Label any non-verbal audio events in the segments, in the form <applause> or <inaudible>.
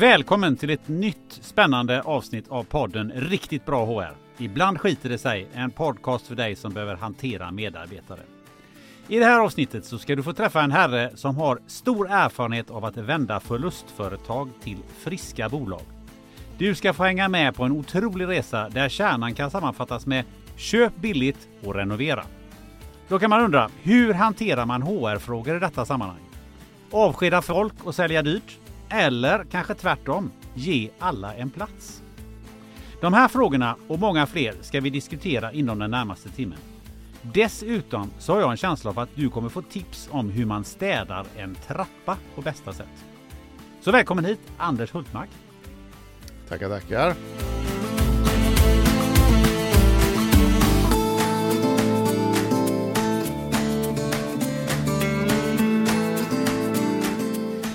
Välkommen till ett nytt spännande avsnitt av podden Riktigt bra HR. Ibland skiter det sig, en podcast för dig som behöver hantera medarbetare. I det här avsnittet så ska du få träffa en herre som har stor erfarenhet av att vända förlustföretag till friska bolag. Du ska få hänga med på en otrolig resa där kärnan kan sammanfattas med köp billigt och renovera. Då kan man undra, hur hanterar man HR-frågor i detta sammanhang? Avskeda folk och sälja dyrt? Eller kanske tvärtom, ge alla en plats? De här frågorna och många fler ska vi diskutera inom den närmaste timmen. Dessutom så har jag en känsla av att du kommer få tips om hur man städar en trappa på bästa sätt. Så välkommen hit Anders Hultmark. Tackar, tackar.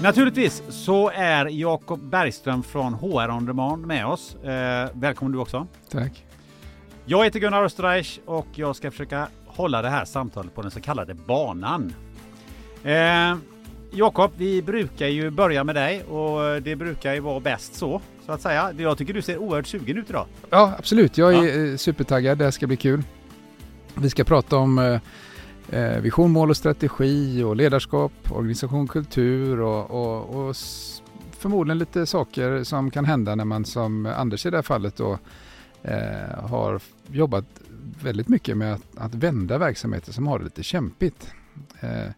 Naturligtvis så är Jakob Bergström från HR On Demand med oss. Eh, välkommen du också. Tack. Jag heter Gunnar Österreich och jag ska försöka hålla det här samtalet på den så kallade banan. Eh, Jakob, vi brukar ju börja med dig och det brukar ju vara bäst så, så att säga. Jag tycker du ser oerhört sugen ut idag. Ja, absolut. Jag är ja. supertaggad. Det här ska bli kul. Vi ska prata om eh, vision, mål och strategi och ledarskap, organisation, kultur och, och, och förmodligen lite saker som kan hända när man som Anders i det här fallet då eh, har jobbat väldigt mycket med att, att, vända verksamheter som har det lite kämpigt. Eh,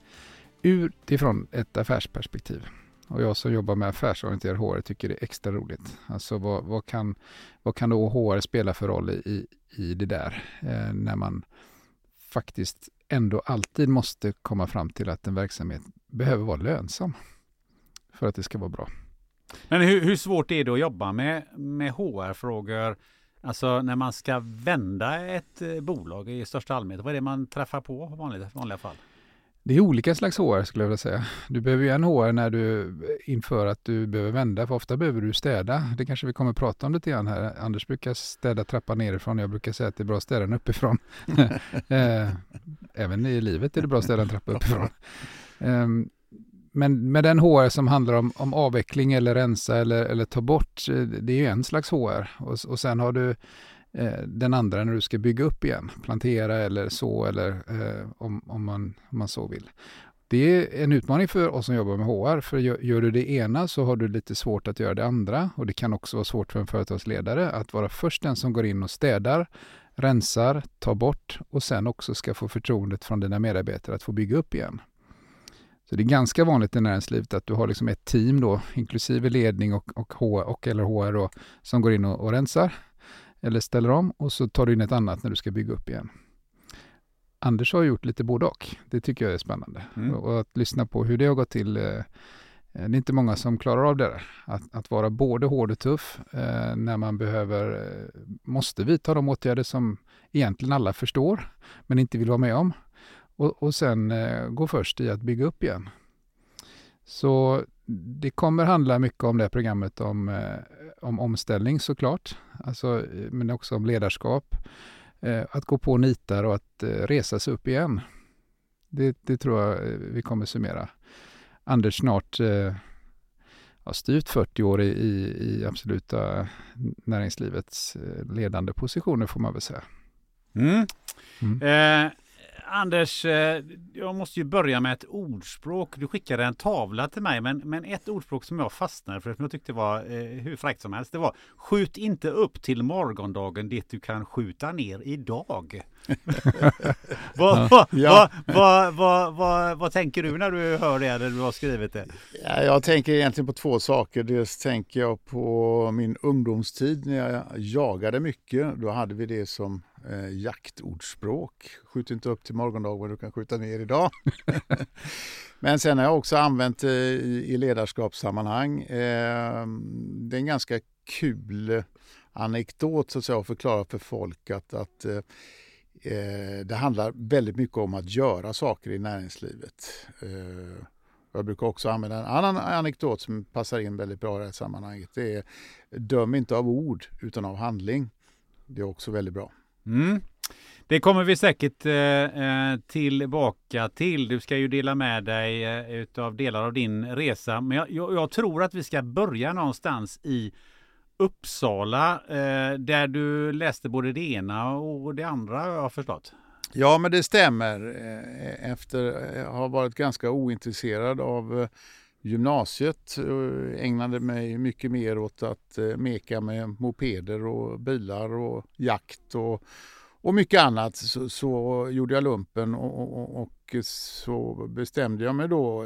utifrån ett affärsperspektiv. Och jag som jobbar med affärsorienterad HR tycker det är extra roligt. Alltså vad, vad, kan, vad kan då HR spela för roll i, i det där? Eh, när man faktiskt ändå alltid måste komma fram till att en verksamhet behöver vara lönsam för att det ska vara bra. Men hur, hur svårt är det att jobba med, med HR-frågor? Alltså när man ska vända ett eh, bolag i största allmänhet, vad är det man träffar på i vanliga, vanliga fall? Det är olika slags HR skulle jag vilja säga. Du behöver ju en HR när du inför att du behöver vända, för ofta behöver du städa. Det kanske vi kommer att prata om lite grann här. Anders brukar städa trappan nerifrån. Jag brukar säga att det är bra att städa den uppifrån. <laughs> Eh, även i livet är det bra att städa en trappa uppifrån. <laughs> Ehm, men med den HR som handlar om, om avveckling eller rensa eller, eller ta bort, eh, det är ju en slags HR. Och, och sen har du Eh, den andra när du ska bygga upp igen, plantera eller så eller eh, om, om, man, om man så vill. Det är en utmaning för oss som jobbar med HR, för gör, gör, du det ena så har du lite svårt att göra det andra och det kan också vara svårt för en företagsledare att vara först den som går in och städar, rensar, tar bort och sen också ska få förtroendet från dina medarbetare att få bygga upp igen. Så det är ganska vanligt i näringslivet att du har liksom ett team då, inklusive ledning och, och, HR, och eller HR då, som går in och, och rensar eller ställer om och så tar du in ett annat när du ska bygga upp igen. Anders har gjort lite både och. Det tycker jag är spännande. Mm. Och att lyssna på hur det har gått till. Eh, det är inte många som klarar av det där. Att, att vara både hård och tuff eh, när man behöver, eh, måste vidta de åtgärder som egentligen alla förstår men inte vill vara med om. Och, och sen eh, gå först i att bygga upp igen. Så det kommer handla mycket om det programmet om, eh, om omställning såklart, alltså, eh, men också om ledarskap. Eh, att gå på nitar och att resa sig upp igen. Det, det tror jag vi kommer summera. Anders snart har styrt 40 år i, i, absoluta näringslivets ledande positioner får man väl säga. Mm. Mm. Eh, Anders, eh, jag måste ju börja med ett ordspråk. Du skickade en tavla till mig, men, men ett ordspråk som jag fastnade för, som jag tyckte var eh, hur fräckt som helst, det var Skjut inte upp till morgondagen det du kan skjuta ner idag vad, <laughs> vad, ja. vad, vad, vad, vad, tänker du när du hör det eller du har skrivit det? Ja, jag tänker egentligen på två saker. Dels tänker jag på min ungdomstid när jag jagade mycket. Då hade vi det som eh, jaktordspråk. Skjut inte upp till morgondag vad du kan skjuta ner idag. <laughs> Men sen har jag också använt det i, i ledarskapssammanhang. Eh, det är en ganska kul anekdot så att, säga, att förklara för folk att, att eh, eh, Eh, det handlar väldigt mycket om att göra saker i näringslivet. Eh, jag brukar också använda en annan anekdot som passar in väldigt bra i det här sammanhanget. Det är döm inte av ord utan av handling. Det är också väldigt bra. Mm. Det kommer vi säkert eh, eh tillbaka till. Du ska ju dela med dig eh, av delar av din resa. Men jag, jag, jag, tror att vi ska börja någonstans i Uppsala eh, där du läste både det ena och det andra har jag förstått. Ja, men det stämmer. Eh, efter att ha varit ganska ointresserad av eh, gymnasiet ägnade mig mycket mer åt att meka med mopeder och bilar och jakt och och mycket annat så, så gjorde jag lumpen och, och, och, så bestämde jag mig då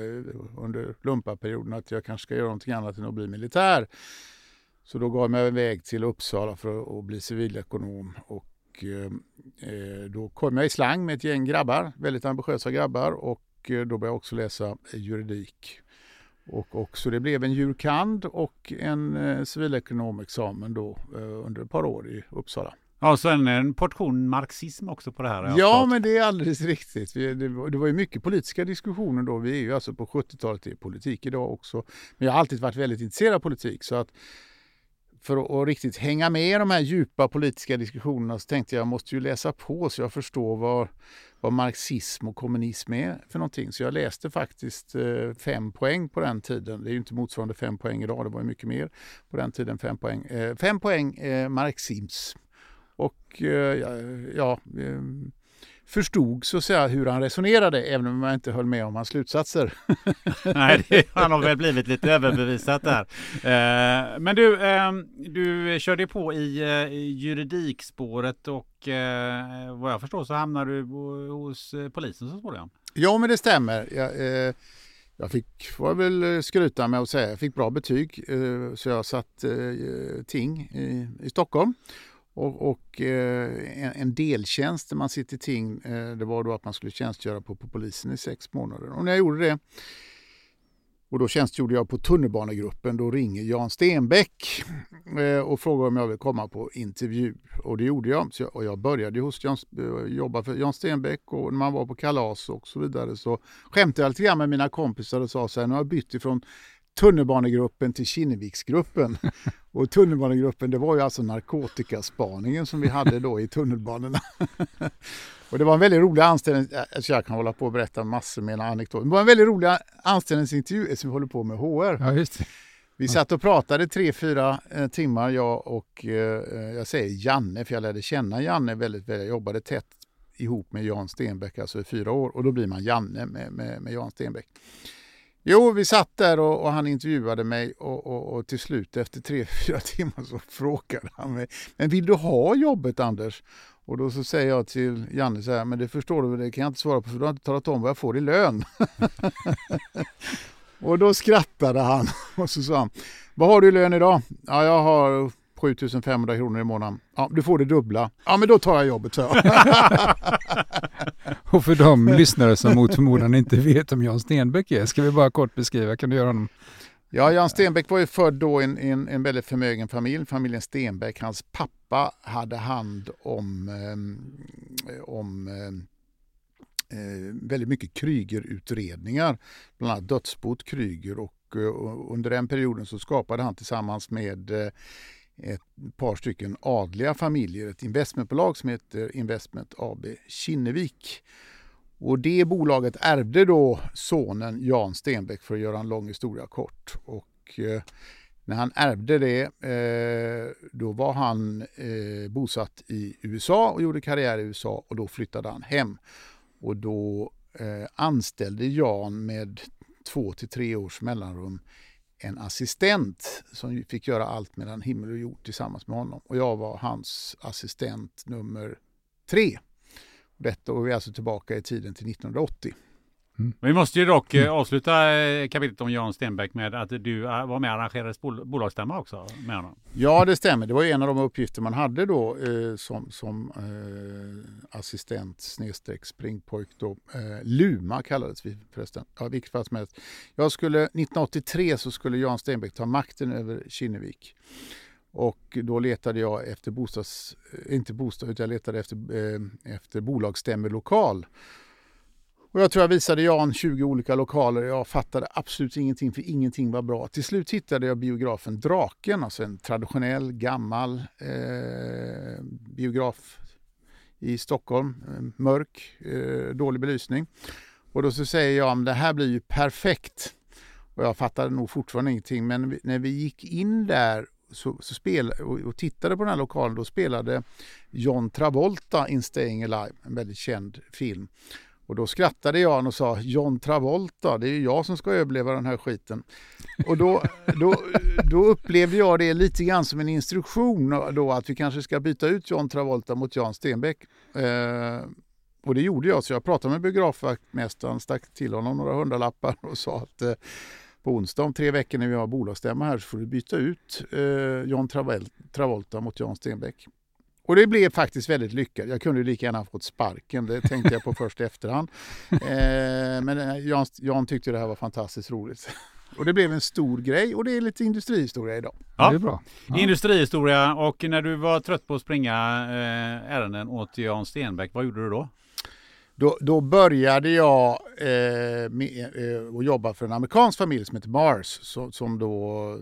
under lumparperioden att jag kanske ska göra någonting annat än att bli militär. Så då gav jag mig iväg till Uppsala för att bli civilekonom och eh, då kom jag i slang med ett gäng grabbar, väldigt ambitiösa grabbar och eh, då började jag också läsa juridik. Och, och, så det blev en jurkand och en eh, civilekonomexamen då under ett par år i Uppsala. Ja, så en, en portion marxism också på det här. Ja, men det är alldeles riktigt. Vi, det, det, var ju mycket politiska diskussioner då. Vi är ju alltså på 70-talet, det är politik idag också. Men jag har alltid varit väldigt intresserad av politik. Så att för att, att riktigt hänga med i de här djupa politiska diskussionerna så tänkte jag jag måste ju läsa på så jag förstår vad, vad marxism och kommunism är för någonting. Så jag läste faktiskt eh, fem poäng på den tiden. Det är ju inte motsvarande fem poäng idag, det var ju mycket mer på den tiden. Fem poäng, eh, fem poäng eh, marxism och eh, ja, eh, förstod så att säga hur han resonerade även om jag inte höll med om hans slutsatser. <laughs> Nej, det, han har väl blivit lite överbevisat där. Eh, men du, du körde på i juridikspåret och vad jag förstår så hamnade du hos polisen så småningom. Ja, men det stämmer. Jag, jag fick, får jag väl skryta med att säga, jag fick bra betyg så jag satt ting i, i Stockholm och, och eh, en, en deltjänst där man sitter i ting, eh, det var då att man skulle tjänstgöra på, på polisen i sex månader. Och när jag gjorde det, och då tjänstgjorde jag på tunnelbanegruppen, då ringer Jan Stenbeck eh, och frågar om jag vill komma på intervju. Och det gjorde jag. Så jag och jag började hos Jan, eh, jobba för Jan Stenbeck och när man var på kalas och så vidare så skämtade jag lite grann med mina kompisar och sa så här, nu har jag bytt ifrån tunnelbanegruppen till Kinneviksgruppen. <laughs> Och tunnelbanegruppen det var ju alltså narkotikaspaningen som vi hade då i tunnelbanorna. <laughs> och det var en väldigt rolig anställning, alltså jag kan hålla på och berätta massor med anekdoter. Det var en väldigt rolig anställningsintervju som vi håller på med HR. Ja, just det. Vi satt och pratade tre, fyra eh, timmar, jag och eh, jag säger Janne, för jag lärde känna Janne väldigt väl. Jag jobbade tätt ihop med Jan Stenbeck, alltså i fyra år, och då blir man Janne med, med, med Jan Stenbeck. Jo, vi satt där och, och han intervjuade mig och, och, och, till slut efter tre, <laughs> fyra timmar så frågade han mig, men vill du ha jobbet Anders? Och då så säger jag till Janne så här, men det förstår du, det kan jag inte svara på för du har inte talat om vad jag får i lön. <laughs> och då skrattade han <laughs> och så sa han, vad har du i lön idag? Ja, jag har 7500 kronor i månaden. Ja, du får det dubbla. Ja, men då tar jag jobbet, så. <laughs> Och för de lyssnare som mot förmodan inte vet om Jan Stenbeck är, ska vi bara kort beskriva, kan du göra honom? Ja, Jan Stenbeck var ju född då i en, en, en väldigt förmögen familj, familjen Stenbeck. Hans pappa hade hand om, eh, om ehm, eh, väldigt mycket Krygerutredningar, bland annat dödsbot Kryger och eh, under den perioden så skapade han tillsammans med eh, ett par stycken adliga familjer, ett investmentbolag som heter Investment AB Kinnevik. Och det bolaget ärvde då sonen Jan Stenbeck för att göra en lång historia kort. Och eh, när han ärvde det eh, då var han eh, bosatt i USA och gjorde karriär i USA och då flyttade han hem. Och då eh, anställde Jan med två till tre års mellanrum en assistent som fick göra allt mellan himmel och jord tillsammans med honom. Och jag var hans assistent nummer tre. Detta och vi är alltså tillbaka i tiden till 1980. Mm. Vi måste ju dock mm. avsluta eh, kapitlet om Jan Stenbeck med att du eh, var med och arrangerade bol bolagsstämma också med honom. Ja, det stämmer. Det var en av de uppgifter man hade då eh, som, som eh, assistent snedstreck springpojk. Då. Eh, Luma kallades vi förresten. Ja, vilket fall som helst. Jag skulle, 1983 så skulle Jan Stenbeck ta makten över Kinnevik. Och då letade jag efter bostads, inte bostad, utan jag letade efter, eh, efter bolagsstämmelokal. Och jag tror jag visade Jan 20 olika lokaler. Jag fattade absolut ingenting för ingenting var bra. Till slut hittade jag biografen Draken, alltså en traditionell gammal eh, biograf i Stockholm, eh, mörk, eh, dålig belysning. Och då så säger jag, det här blir ju perfekt. Och jag fattade nog fortfarande ingenting, men när vi gick in där så, så spel, och, och, tittade på den här lokalen, då spelade John Travolta in Staying Alive, en väldigt känd film. Och då skrattade jag och sa John Travolta, det är ju jag som ska överleva den här skiten. Och då, då, då upplevde jag det lite grann som en instruktion då att vi kanske ska byta ut John Travolta mot Jan Stenbeck. Eh, och det gjorde jag, så jag pratade med biografvaktmästaren, stack till honom några hundralappar och sa att eh, på onsdag om tre veckor när vi har bolagsstämma här så får du byta ut eh, John Travolta mot Jan Stenbeck. Och det blev faktiskt väldigt lyckat. Jag kunde lika gärna fått sparken, det tänkte jag på först i efterhand. <laughs> Eh, men eh, Jan, Jan tyckte det här var fantastiskt roligt. <laughs> Och det blev en stor grej och det är lite industrihistoria idag. Ja, det är bra. Ja. Industrihistoria och när du var trött på att springa eh, ärenden åt Jan Stenbeck, vad gjorde du då? Då, då började jag eh, med, eh, att jobba för en amerikansk familj som heter Mars som, som då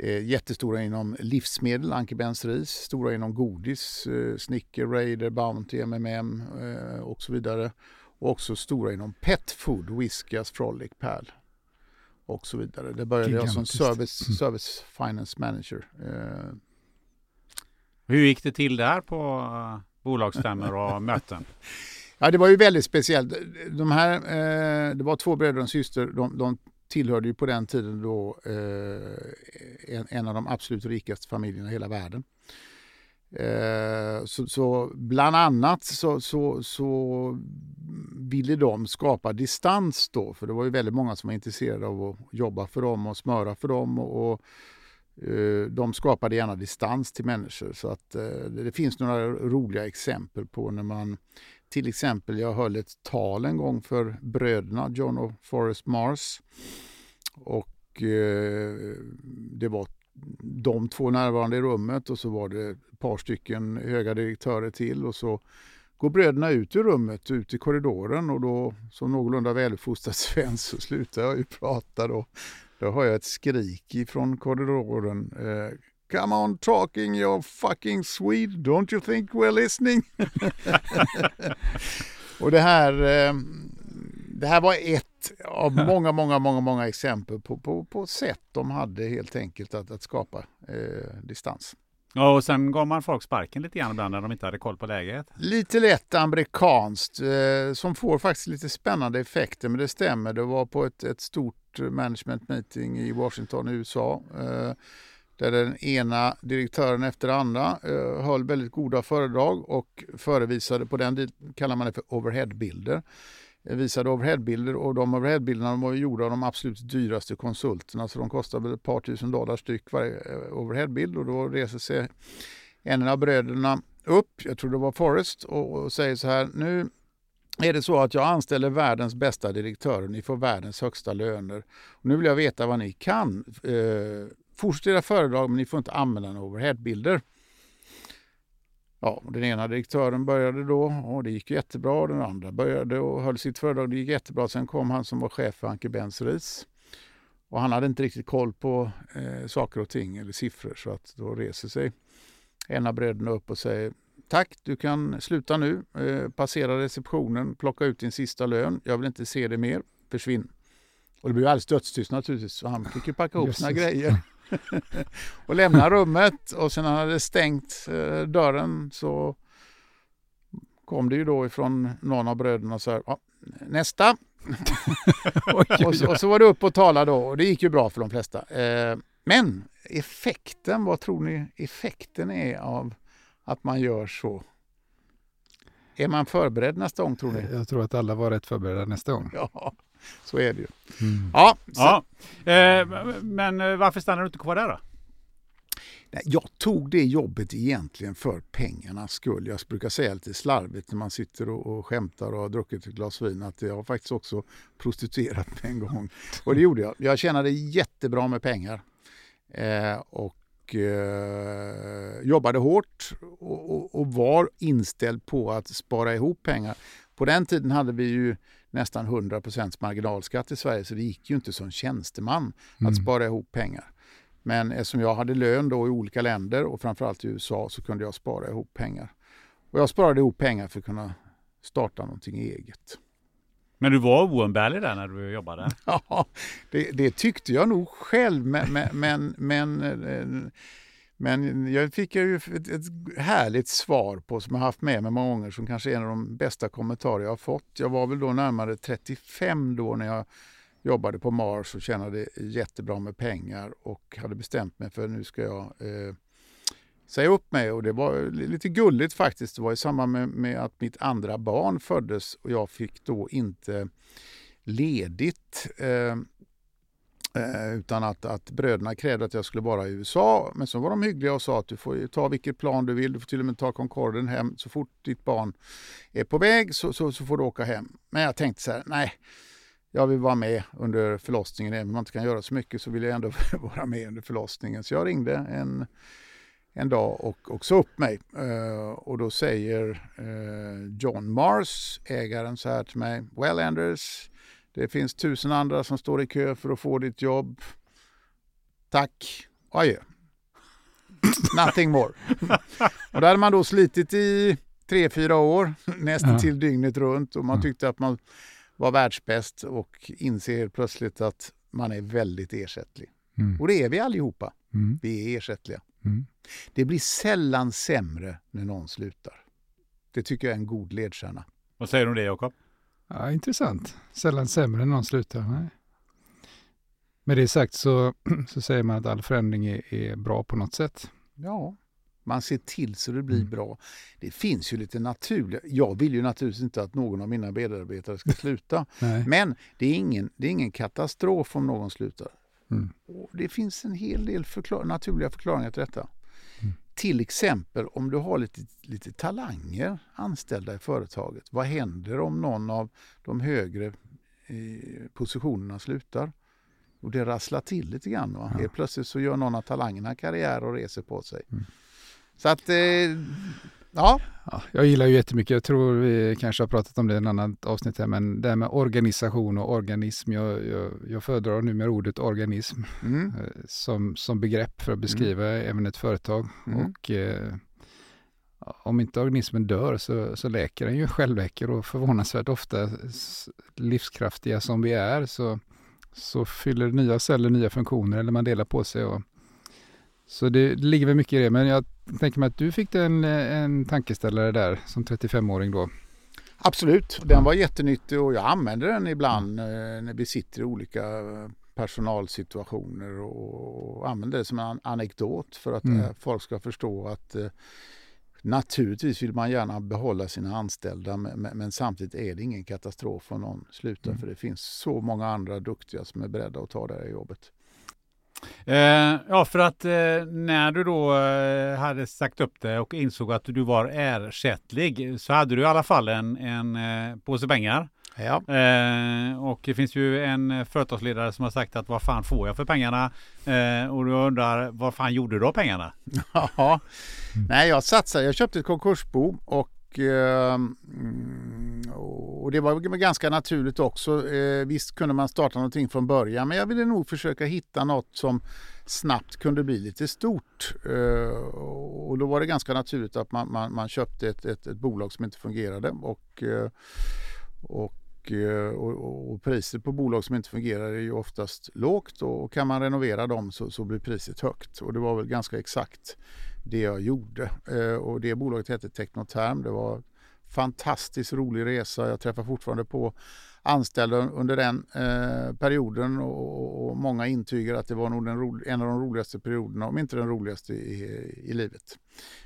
eh, jättestora inom livsmedel, Anke Ris, stora inom godis, eh, Snicker, Raider, Bounty, MMM eh, och så vidare. Och också stora inom pet food, Whiskas, Frolic, Pal och så vidare. Det började jag som service, mm. service finance manager. Eh. Hur gick det till där på uh, bolagsstämmor och <laughs> möten? Ja, det var ju väldigt speciellt. De här, eh, det var två bröder och en syster. De, de tillhörde ju på den tiden då eh, en, en, av de absolut rikaste familjerna i hela världen. Eh, så, så, bland annat så, så, så, ville de skapa distans då, för det var ju väldigt många som var intresserade av att jobba för dem och smöra för dem. Och, och eh, de skapade gärna distans till människor. Så att eh, det finns några roliga exempel på när man till exempel, jag höll ett tal en gång för bröderna John och Forrest Mars. Och eh, det var de två närvarande i rummet och så var det ett par stycken höga direktörer till och så går bröderna ut ur rummet, ut i korridoren och då som någorlunda väluppfostrad <laughs> svensk så slutar jag ju prata då. Då hör jag ett skrik ifrån korridoren. Eh, Come on talking your fucking Swede, don't you think we're listening? <laughs> och det här, eh, det här var ett av många, många, många, många exempel på, på, på sätt de hade helt enkelt att, att skapa eh, distans. Ja, och sen gav man folk sparken lite grann ibland när de inte hade koll på läget. Lite lätt amerikanskt eh, som får faktiskt lite spännande effekter, men det stämmer. Det var på ett, ett stort management meeting i Washington i USA. Eh, där den ena direktören efter den andra eh, höll väldigt goda föredrag och förevisade på den kallar man det för overheadbilder. Eh, visade overheadbilder och de overheadbilderna var gjorda av de absolut dyraste konsulterna så de kostade väl ett par tusen dollar styck varje eh, overheadbild och då reser sig en av bröderna upp, jag tror det var Forrest, och, och säger så här nu är det så att jag anställer världens bästa direktörer, ni får världens högsta löner. Och nu vill jag veta vad ni kan. Eh, Fortsätt era föredrag men ni får inte använda några overheadbilder. Ja, den ena direktören började då och det gick jättebra. Den andra började och höll sitt föredrag. Det gick jättebra. Sen kom han som var chef för Anke Benseris. Och han hade inte riktigt koll på eh, saker och ting eller siffror så att då reser sig en av bröderna upp och säger Tack, du kan sluta nu. Eh, passera receptionen, plocka ut din sista lön. Jag vill inte se dig mer. Försvinn. Och det blev alldeles dödstyst naturligtvis så han fick ju packa ihop sina grejer. <laughs> <laughs> och lämna rummet och sen när han hade stängt eh, dörren så kom det ju då ifrån någon av bröderna och sa ja, nästa. <laughs> och, så, och, så, var det upp och tala då och det gick ju bra för de flesta. Eh, men effekten, vad tror ni effekten är av att man gör så? Är man förberedd nästa gång tror ni? Jag tror att alla var rätt förberedda nästa gång. Ja, så är det ju. Mm. Ja, ja. Eh, men eh, varför stannar du inte kvar där då? Jag tog det jobbet egentligen för pengarnas skull. Jag brukar säga lite slarvigt när man sitter och, och skämtar och har druckit ett glas vin att jag har faktiskt också prostituerat mig en gång. Och det gjorde jag. Jag tjänade jättebra med pengar. Eh, och eh, jobbade hårt och, och, och, var inställd på att spara ihop pengar. På den tiden hade vi ju nästan 100% marginalskatt i Sverige så det gick ju inte som tjänsteman mm. att spara ihop pengar. Men eftersom jag hade lön då i olika länder och framförallt i USA så kunde jag spara ihop pengar. Och jag sparade ihop pengar för att kunna starta någonting eget. Men du var oumbärlig där när du jobbade? <laughs> Ja, det, det tyckte jag nog själv. Men, men, men, men, men jag fick ju ett, härligt svar på som jag haft med mig många gånger som kanske är en av de bästa kommentarer jag har fått. Jag var väl då närmare 35 då när jag jobbade på Mars och tjänade jättebra med pengar och hade bestämt mig för nu ska jag eh, säga upp mig och det var lite gulligt faktiskt. Det var i samband med, med, att mitt andra barn föddes och jag fick då inte ledigt eh, eh, utan att, att bröderna krävde att jag skulle vara i USA. Men så var de hyggliga och sa att du får ta vilket plan du vill. Du får till och med ta Concorden hem. Så fort ditt barn är på väg så, så, så får du åka hem. Men jag tänkte så här, nej, jag vill vara med under förlossningen. Även om man inte kan göra så mycket så vill jag ändå <laughs> vara med under förlossningen. Så jag ringde en en dag och, och sa upp mig. Uh, och då säger uh, John Mars, ägaren, så här till mig. Well Anders, det finns tusen andra som står i kö för att få ditt jobb. Tack, adjö. <laughs> Nothing more. och där hade man då slitit i tre, fyra år, nästan ja. till dygnet runt och man tyckte att man var världsbäst och inser plötsligt att man är väldigt ersättlig. Mm. Och det är vi allihopa. Mm. Vi är ersättliga. Mm. Det blir sällan sämre när någon slutar. Det tycker jag är en god ledstjärna. Vad säger du om det Jakob? Ja, intressant. Sällan sämre när någon slutar. Nej. Med det sagt så, <clears throat> så säger man att all förändring är, är bra på något sätt. Ja, man ser till så det blir mm. bra. Det finns ju lite naturliga... Jag vill ju naturligtvis inte att någon av mina medarbetare ska sluta. <laughs> Men det är, ingen, det är ingen katastrof om någon slutar. Mm. det finns en hel del förklar naturliga förklaringar till detta. Till exempel om du har lite, lite talanger anställda i företaget. Vad händer om någon av de högre eh, positionerna slutar? Och det rasslar till lite grann. Va? Ja. Plötsligt så gör någon av talangerna karriär och reser på sig. Mm. Så att, eh, ja. ja. Jag gillar ju jättemycket, jag tror vi kanske har pratat om det i en annat avsnitt här, men det här med organisation och organism. Jag, jag, jag föredrar numera ordet organism mm. Eh, som, som begrepp för att beskriva mm. även ett företag. Mm. Och eh, om inte organismen dör så, så läker den ju självläker och förvånansvärt ofta livskraftiga som vi är så, så fyller nya celler nya funktioner eller man delar på sig. Och, så det, det ligger väl mycket i det. Men jag tänker mig att du fick en, en tankeställare där som 35-åring då. Absolut, den var jättenyttig och jag använder den ibland mm. när vi sitter i olika personalsituationer och använder det som en anekdot för att mm. Eh, folk ska förstå att eh, Naturligtvis vill man gärna behålla sina anställda men, men samtidigt är det ingen katastrof om någon slutar mm. för det finns så många andra duktiga som är beredda att ta det här jobbet. Eh, ja, för att eh, när du då eh, hade sagt upp det och insåg att du var ersättlig så hade du i alla fall en, en eh, påse pengar. Ja. Eh, och det finns ju en företagsledare som har sagt att vad fan får jag för pengarna? Eh, och du undrar vad fan gjorde du av pengarna? <laughs> Ja, nej jag satsade, jag köpte ett konkursbo och Ehm, och det var ganska naturligt också. Eh, visst kunde man starta någonting från början men jag ville nog försöka hitta något som snabbt kunde bli lite stort. Eh, och då var det ganska naturligt att man, man, man köpte ett, ett, ett, bolag som inte fungerade och, eh, och eh, och, och, priset på bolag som inte fungerar är ju oftast lågt och kan man renovera dem så, så blir priset högt. Och det var väl ganska exakt det jag gjorde. Eh, och det bolaget hette Technoterm. Det var fantastiskt rolig resa. Jag träffar fortfarande på anställda under den eh, perioden och, och, många intygar att det var nog den en av de roligaste perioderna, om inte den roligaste i, i livet.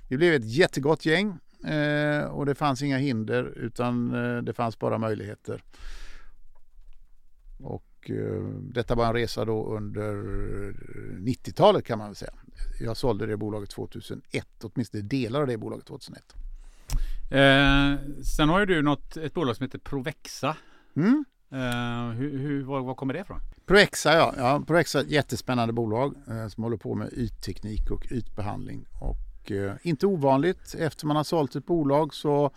Vi blev ett jättegott gäng eh, och det fanns inga hinder utan eh, det fanns bara möjligheter. Och eh, detta var en resa då under 90-talet kan man väl säga jag sålde det bolaget 2001, åtminstone delar av det bolaget 2001. Eh, sen har ju du något, ett bolag som heter Provexa. Mm. Eh, hur, hur, var, var, kommer det ifrån? Provexa, ja. ja Provexa är ett jättespännande bolag eh, som håller på med ytteknik och ytbehandling. Och eh, inte ovanligt, efter man har sålt ett bolag så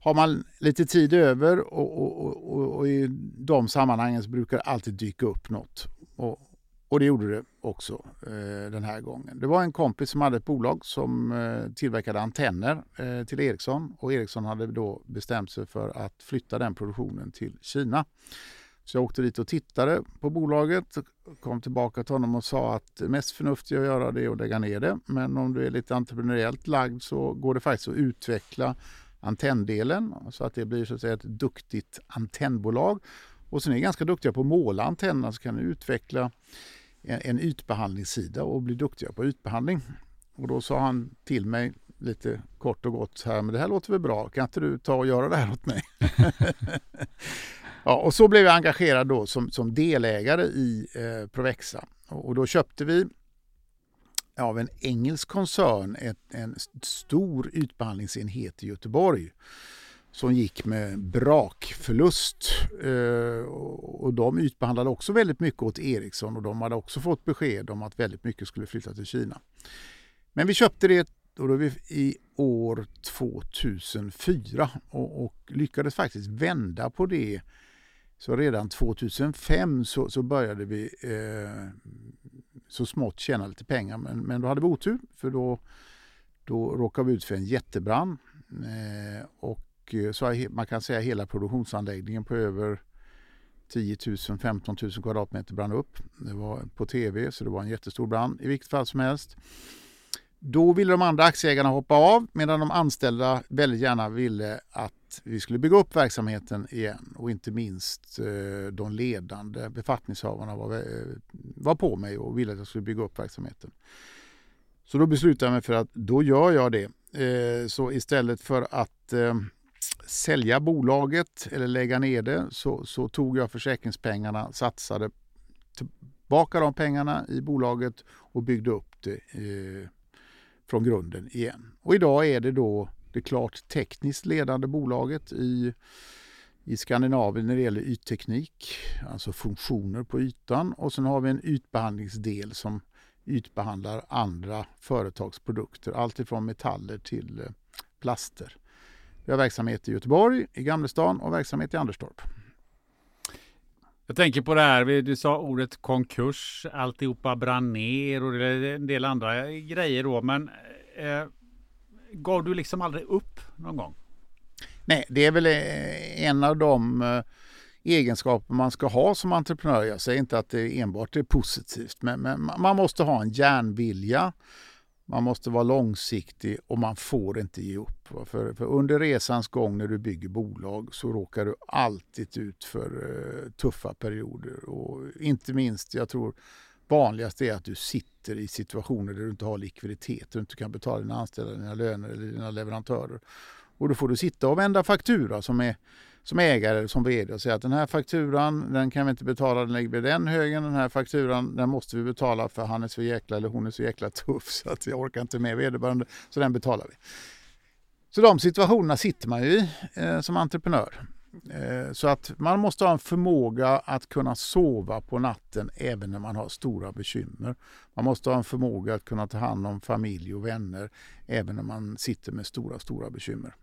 har man lite tid över och, och, och, och i de sammanhangen så brukar det alltid dyka upp något. Och och det gjorde det också eh, den här gången. Det var en kompis som hade ett bolag som eh, tillverkade antenner eh, till Ericsson och Ericsson hade då bestämt sig för att flytta den produktionen till Kina. Så jag åkte dit och tittade på bolaget, kom tillbaka till honom och sa att det mest förnuftiga att göra det är att lägga ner det. Men om du är lite entreprenöriellt lagd så går det faktiskt att utveckla antenndelen så att det blir så att säga ett duktigt antennbolag. Och sen är ni ganska duktiga på att måla antennerna så kan ni utveckla en, en ytbehandlingssida och bli duktiga på ytbehandling. Och då sa han till mig lite kort och gott här, men det här låter väl bra, kan inte du ta och göra det här åt mig? <laughs> ja, och så blev jag engagerad då som, som delägare i eh, Provexa och, och då köpte vi av en engelsk koncern ett, en stor ytbehandlingsenhet i Göteborg som gick med brakförlust. Eh, och de ytbehandlade också väldigt mycket åt Ericsson och de hade också fått besked om att väldigt mycket skulle flytta till Kina. Men vi köpte det och då är vi i år 2004 och, och lyckades faktiskt vända på det. Så redan 2005 så, så började vi eh, så smått tjäna lite pengar. Men, men då hade vi otur för då, då råkade vi ut för en jättebrand. Eh, och och eh, så man kan säga hela produktionsanläggningen på över 10 000, 15 000 kvadratmeter brann upp. Det var på tv så det var en jättestor brand i vilket fall som helst. Då ville de andra aktieägarna hoppa av medan de anställda väldigt gärna ville att vi skulle bygga upp verksamheten igen och inte minst eh, de ledande befattningshavarna var, eh, var på mig och ville att jag skulle bygga upp verksamheten. Så då beslutade jag mig för att då gör jag det. Så istället för att sälja bolaget eller lägga ner det så, så tog jag försäkringspengarna, satsade tillbaka de pengarna i bolaget och byggde upp det eh, från grunden igen. Och idag är det då det klart tekniskt ledande bolaget i, i Skandinavien när det gäller ytteknik, alltså funktioner på ytan. Och sen har vi en ytbehandlingsdel som ytbehandlar andra företagsprodukter, allt ifrån metaller till eh, plaster. Vi har verksamhet i Göteborg, i Gamlestan och verksamhet i Anderstorp. Jag tänker på det här, du sa ordet konkurs, alltihopa brann ner och en del andra grejer då. Men eh, gav du liksom aldrig upp någon gång? Nej, det är väl eh, en av de eh, egenskaper man ska ha som entreprenör. Jag säger inte att det enbart är positivt, men, men man måste ha en järnvilja. Man måste vara långsiktig och man får inte ge upp. För, för, under resans gång när du bygger bolag så råkar du alltid ut för eh, tuffa perioder. Och inte minst, jag tror vanligast är att du sitter i situationer där du inte har likviditet, där du inte kan betala dina anställda, dina löner eller dina leverantörer. Och då får du sitta och vända faktura som är som ägare som vd och säga att den här fakturan den kan vi inte betala, den lägger vi den högen. Den här fakturan den måste vi betala för han är så jäkla eller hon är så jäkla tuff så att jag orkar inte med vederbörande så den betalar vi. Så de situationerna sitter man ju i eh, som entreprenör. Eh, så att man måste ha en förmåga att kunna sova på natten även när man har stora bekymmer. Man måste ha en förmåga att kunna ta hand om familj och vänner även när man sitter med stora, stora bekymmer.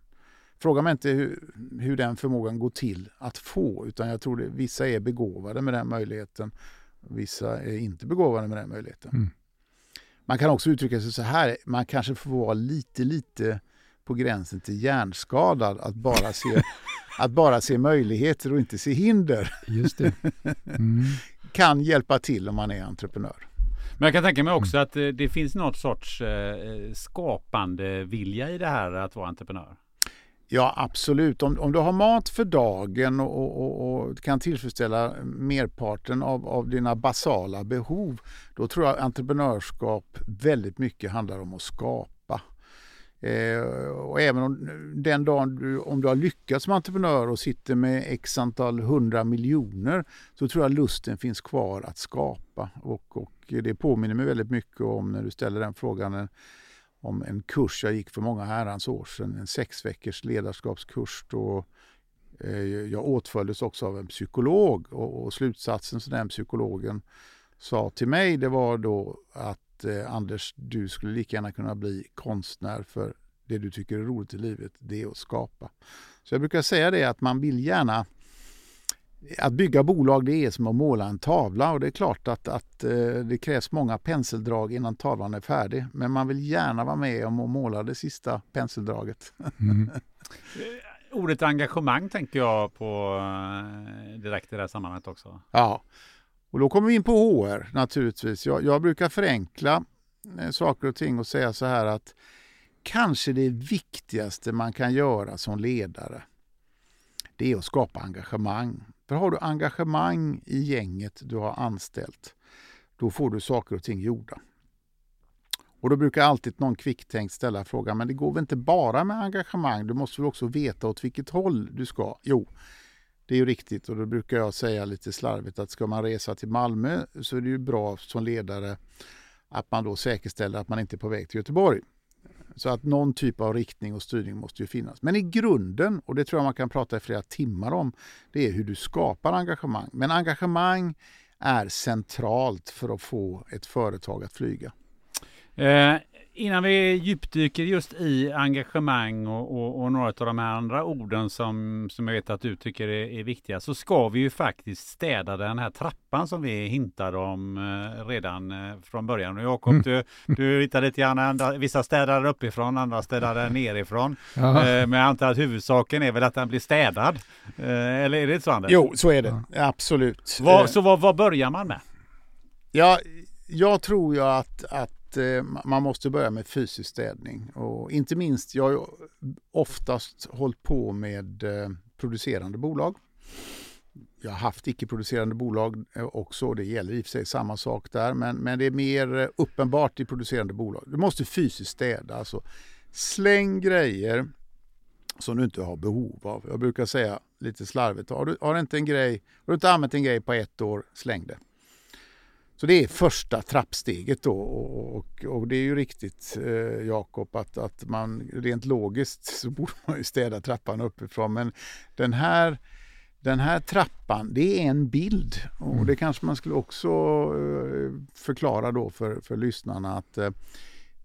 Fråga mig inte hur, hur den förmågan går till att få utan jag tror att vissa är begåvade med den möjligheten. Vissa är inte begåvade med den möjligheten. Mm. Man kan också uttrycka sig så här, man kanske får vara lite, lite på gränsen till hjärnskadad att bara se, <laughs> att bara se möjligheter och inte se hinder. Just det. Mm. <laughs> kan hjälpa till om man är entreprenör. Men jag kan tänka mig också att eh, det finns något sorts eh, skapande vilja i det här att vara entreprenör. Ja, absolut. Om, om du har mat för dagen och, och, och kan tillfredsställa merparten av, av dina basala behov, då tror jag entreprenörskap väldigt mycket handlar om att skapa. Eh, och även om den dagen du, om du har lyckats som entreprenör och sitter med x antal hundra miljoner så tror jag lusten finns kvar att skapa. Och, och det påminner mig väldigt mycket om när du ställer den frågan eh, om en kurs jag gick för många herrans år sedan, en sex veckors ledarskapskurs. Då, eh, jag åtföljdes också av en psykolog och, och slutsatsen som den psykologen sa till mig det var då att eh, Anders, du skulle lika gärna kunna bli konstnär för det du tycker är roligt i livet, det är att skapa. Så jag brukar säga det att man vill gärna att bygga bolag det är som att måla en tavla och det är klart att, att eh, det krävs många penseldrag innan tavlan är färdig. Men man vill gärna vara med om att måla det sista penseldraget. Mm. Ordet engagemang tänker jag på eh, direkt i det här sammanhanget också. Ja, och då kommer vi in på HR naturligtvis. Jag, jag brukar förenkla eh, saker och ting och säga så här att kanske det viktigaste man kan göra som ledare det är att skapa engagemang. För har du engagemang i gänget du har anställt, då får du saker och ting gjorda. Och då brukar alltid någon kvicktänkt ställa frågan, men det går väl inte bara med engagemang? Du måste väl också veta åt vilket håll du ska? Jo, det är ju riktigt och då brukar jag säga lite slarvigt att ska man resa till Malmö så är det ju bra som ledare att man då säkerställer att man inte är på väg till Göteborg. Så att någon typ av riktning och styrning måste ju finnas. Men i grunden, och det tror jag man kan prata i flera timmar om, det är hur du skapar engagemang. Men engagemang är centralt för att få ett företag att flyga. Eh, innan vi djupdyker just i engagemang och, och, och, några av de här andra orden som, som jag vet att du tycker är, är, viktiga så ska vi ju faktiskt städa den här trappan som vi hintade om eh, redan eh, från början. Och Jakob, mm. du, du hittade lite grann, vissa städar uppifrån, andra städar nerifrån. <laughs> Eh, men jag antar att huvudsaken är väl att den blir städad. Eh, eller är det så Anders? Jo, så är det. Absolut. Vad, eh. så vad, vad börjar man med? Ja, jag tror ju att, att Eh, man måste börja med fysisk städning. Och inte minst, jag har oftast hållit på med eh, producerande bolag. Jag har haft icke-producerande bolag eh, också. Det gäller i och för sig samma sak där. Men, men det är mer eh, uppenbart i producerande bolag. Du måste fysiskt städa. Alltså, släng grejer som du inte har behov av. Jag brukar säga lite slarvigt. Har du, har inte en grej, har du inte använt en grej på ett år, släng det. Så det är första trappsteget då och, och det är ju riktigt eh, Jakob att, att man rent logiskt så borde man ju städa trappan uppifrån men den här den här trappan, det är en bild och mm. det kanske man skulle också eh, förklara då för, för lyssnarna att eh,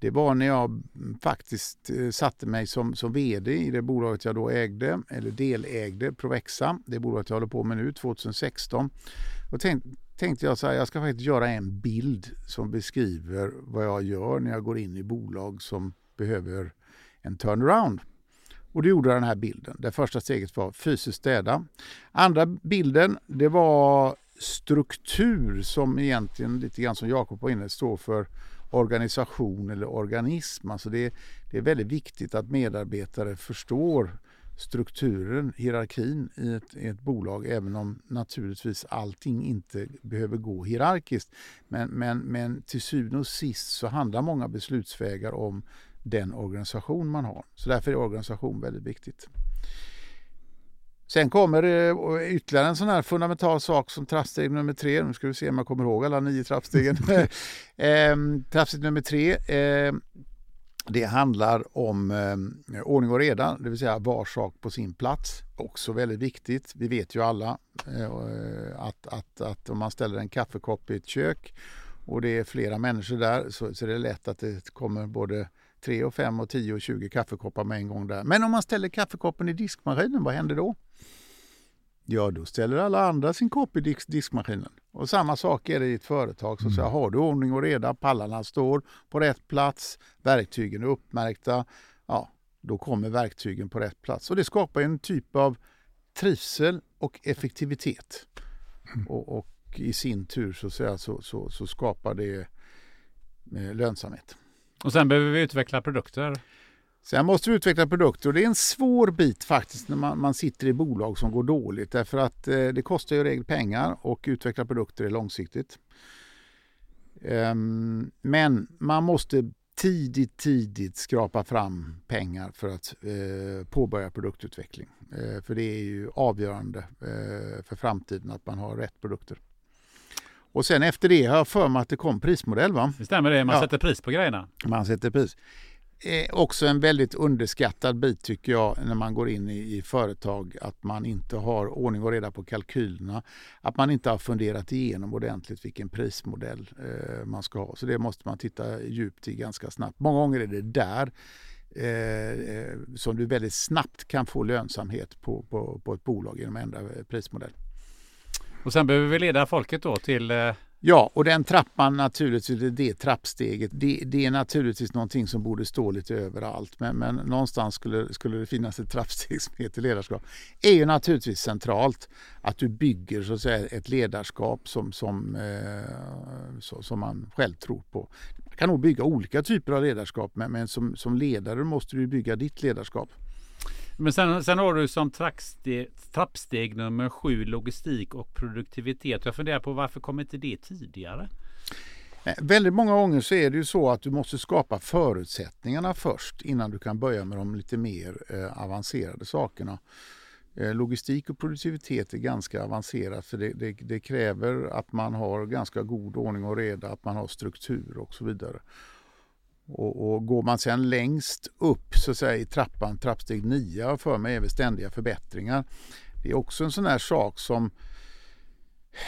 det var när jag faktiskt eh, satte mig som, som VD i det bolaget jag då ägde, eller delägde, Provexa, det bolaget jag håller på med nu, 2016. Och tänkte, tänkte jag så här, jag ska faktiskt göra en bild som beskriver vad jag gör när jag går in i bolag som behöver en turnaround. Och då gjorde jag den här bilden. Det första steget var fysiskt städa. Andra bilden, det var struktur som egentligen lite grann som Jakob var inne står för organisation eller organism. Alltså det, det är väldigt viktigt att medarbetare förstår strukturen, hierarkin i ett, i ett bolag även om naturligtvis allting inte behöver gå hierarkiskt. Men, men, men till syvende och sist så handlar många beslutsvägar om den organisation man har. Så därför är organisation väldigt viktigt. Sen kommer ytterligare en sån här fundamental sak som trappsteg nummer tre. Nu ska vi se om jag kommer ihåg alla nio trappstegen. <laughs> eh, trappsteg nummer tre. Eh, det handlar om eh, ordning och reda, det vill säga var sak på sin plats. Också väldigt viktigt. Vi vet ju alla eh, eh, att, att, att om man ställer en kaffekopp i ett kök och det är flera människor där så, så är det lätt att det kommer både 3 och 5 och 10 och 20 kaffekoppar med en gång där. Men om man ställer kaffekoppen i diskmaskinen, vad händer då? Ja, då ställer alla andra sin kopp i disk diskmaskinen. Och samma sak är det i ett företag. Så, mm. så har du ordning och reda, pallarna står på rätt plats, verktygen är uppmärkta, ja, då kommer verktygen på rätt plats. Och det skapar en typ av trivsel och effektivitet. Mm. Och, och, i sin tur så, så, så, så skapar det eh, lönsamhet. Och sen behöver vi utveckla produkter. Sen måste vi utveckla produkter och det är en svår bit faktiskt när man, man sitter i bolag som går dåligt därför att eh, det kostar ju regel pengar och utveckla produkter är långsiktigt. Um, men man måste tidigt, tidigt skrapa fram pengar för att eh, påbörja produktutveckling. Eh, för det är ju avgörande eh, för framtiden att man har rätt produkter. Och sen efter det har jag för mig att det kom prismodell va? Det stämmer det, man ja. sätter pris på grejerna. Man sätter pris är också en väldigt underskattad bit tycker jag när man går in i, i, företag att man inte har ordning och reda på kalkylerna. Att man inte har funderat igenom ordentligt vilken prismodell eh, man ska ha. Så det måste man titta djupt i ganska snabbt. Många gånger är det där eh, eh som du väldigt snabbt kan få lönsamhet på, på, på ett bolag genom att ändra eh, prismodell. Och sen behöver vi leda folket då till eh, Ja, och den trappan naturligtvis, det trappsteget, det, det, är naturligtvis någonting som borde stå lite överallt. Men, men någonstans skulle, skulle det finnas ett trappsteg <laughs> som heter ledarskap. är ju naturligtvis centralt att du bygger så att säga, ett ledarskap som, som, eh, så, som man själv tror på. Man kan nog bygga olika typer av ledarskap men, men som, som ledare måste du bygga ditt ledarskap. Men sen, sen har du som trappsteg, trappsteg nummer sju logistik och produktivitet. Jag funderar på varför kom inte det tidigare? Eh, väldigt många gånger så är det ju så att du måste skapa förutsättningarna först innan du kan börja med de lite mer eh, avancerade sakerna. Eh, logistik och produktivitet är ganska avancerat för det, det, det, kräver att man har ganska god ordning och reda, att man har struktur och så vidare. Och, och, går man sen längst upp så att säga, i trappan, trappsteg 9 för mig är det ständiga förbättringar. Det är också en sån här sak som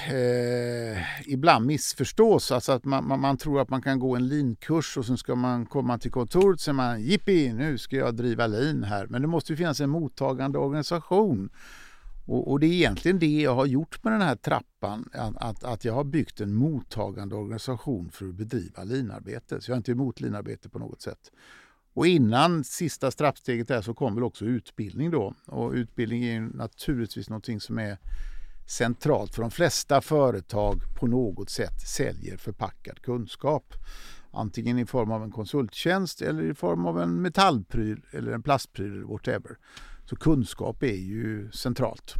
eh, ibland missförstås. Alltså att man, man, man, tror att man kan gå en linkurs och sen ska man komma till kontoret och säger man jippi, nu ska jag driva lin här. Men det måste ju finnas en mottagande organisation och, och, det är egentligen det jag har gjort med den här trappan, att, att jag har byggt en mottagande organisation för att bedriva linarbete. Så jag är inte emot linarbete på något sätt. Och innan sista strappsteget där så kom väl också utbildning då. Och utbildning är naturligtvis någonting som är centralt för de flesta företag på något sätt säljer förpackad kunskap. Antingen i form av en konsulttjänst eller i form av en metallpryl eller en plastpryl, whatever. Så kunskap är ju centralt.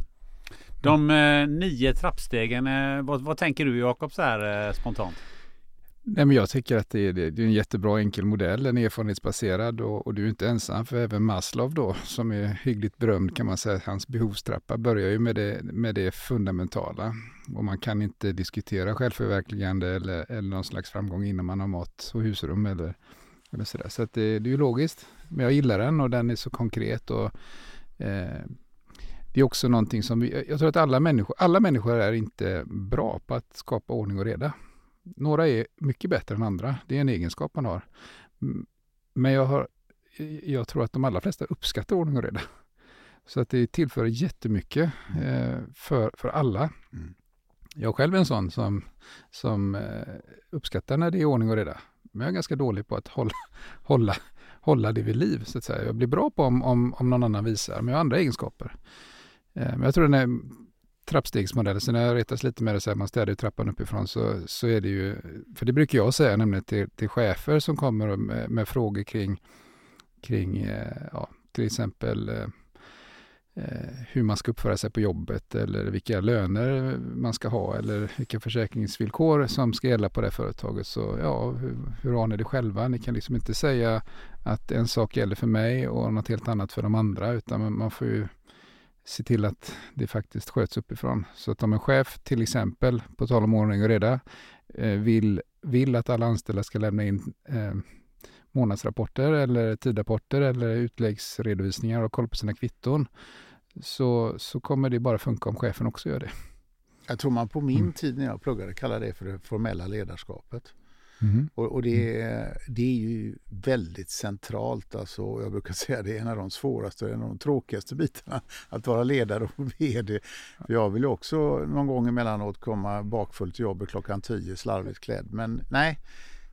De eh, nio trappstegen, eh, vad, vad, tänker du Jakob så här eh, spontant? Nej, men jag tycker att det är, det är en jättebra enkel modell, en erfarenhetsbaserad och, och, du är inte ensam för även Maslow då som är hyggligt berömd kan man säga, hans behovstrappa börjar ju med det, med det fundamentala och man kan inte diskutera självförverkligande eller, eller någon slags framgång innan man har mat och husrum eller, eller sådär. Så att det, det är ju logiskt, men jag gillar den och den är så konkret och det är också någonting som vi, jag tror att alla människor, alla människor är inte bra på att skapa ordning och reda. Några är mycket bättre än andra. Det är en egenskap man har. Men jag, har, jag tror att de allra flesta uppskattar ordning och reda. Så att det tillför jättemycket eh, för, för alla. Mm. Jag själv är en sån som, som eh, uppskattar när det är ordning och reda. Men jag är ganska dålig på att hålla, <laughs> hålla hålla det vid liv. Så att säga. Jag blir bra på om, om, om någon annan visar, men jag har andra egenskaper. Eh, men jag tror den här trappstegsmodellen, så när jag retas lite med det, så här, man städar trappan uppifrån, så, så är det ju, för det brukar jag säga nämligen till, till chefer som kommer med, med frågor kring, kring eh, ja, till exempel eh, Eh, hur man ska uppföra sig på jobbet eller vilka löner man ska ha eller vilka försäkringsvillkor som ska gälla på det företaget. Så ja, hur, hur har ni det själva? Ni kan liksom inte säga att en sak gäller för mig och något helt annat för de andra utan man får ju se till att det faktiskt sköts uppifrån. Så att om en chef till exempel, på tal om ordning och reda, eh, vill, vill att alla anställda ska lämna in eh, månadsrapporter eller tidrapporter eller utläggsredovisningar och koll på sina kvitton så, så kommer det bara funka om chefen också gör det. Jag tror man på min mm. tid när jag pluggade kallade det för det formella ledarskapet. Mm. Och, och det, är, det är ju väldigt centralt. Alltså, jag brukar säga det är en av de svåraste och en av de tråkigaste bitarna. Att vara ledare och <laughs> VD. För jag vill ju också någon gång emellanåt komma bakfull till jobbet klockan tio slarvigt klädd. Men nej,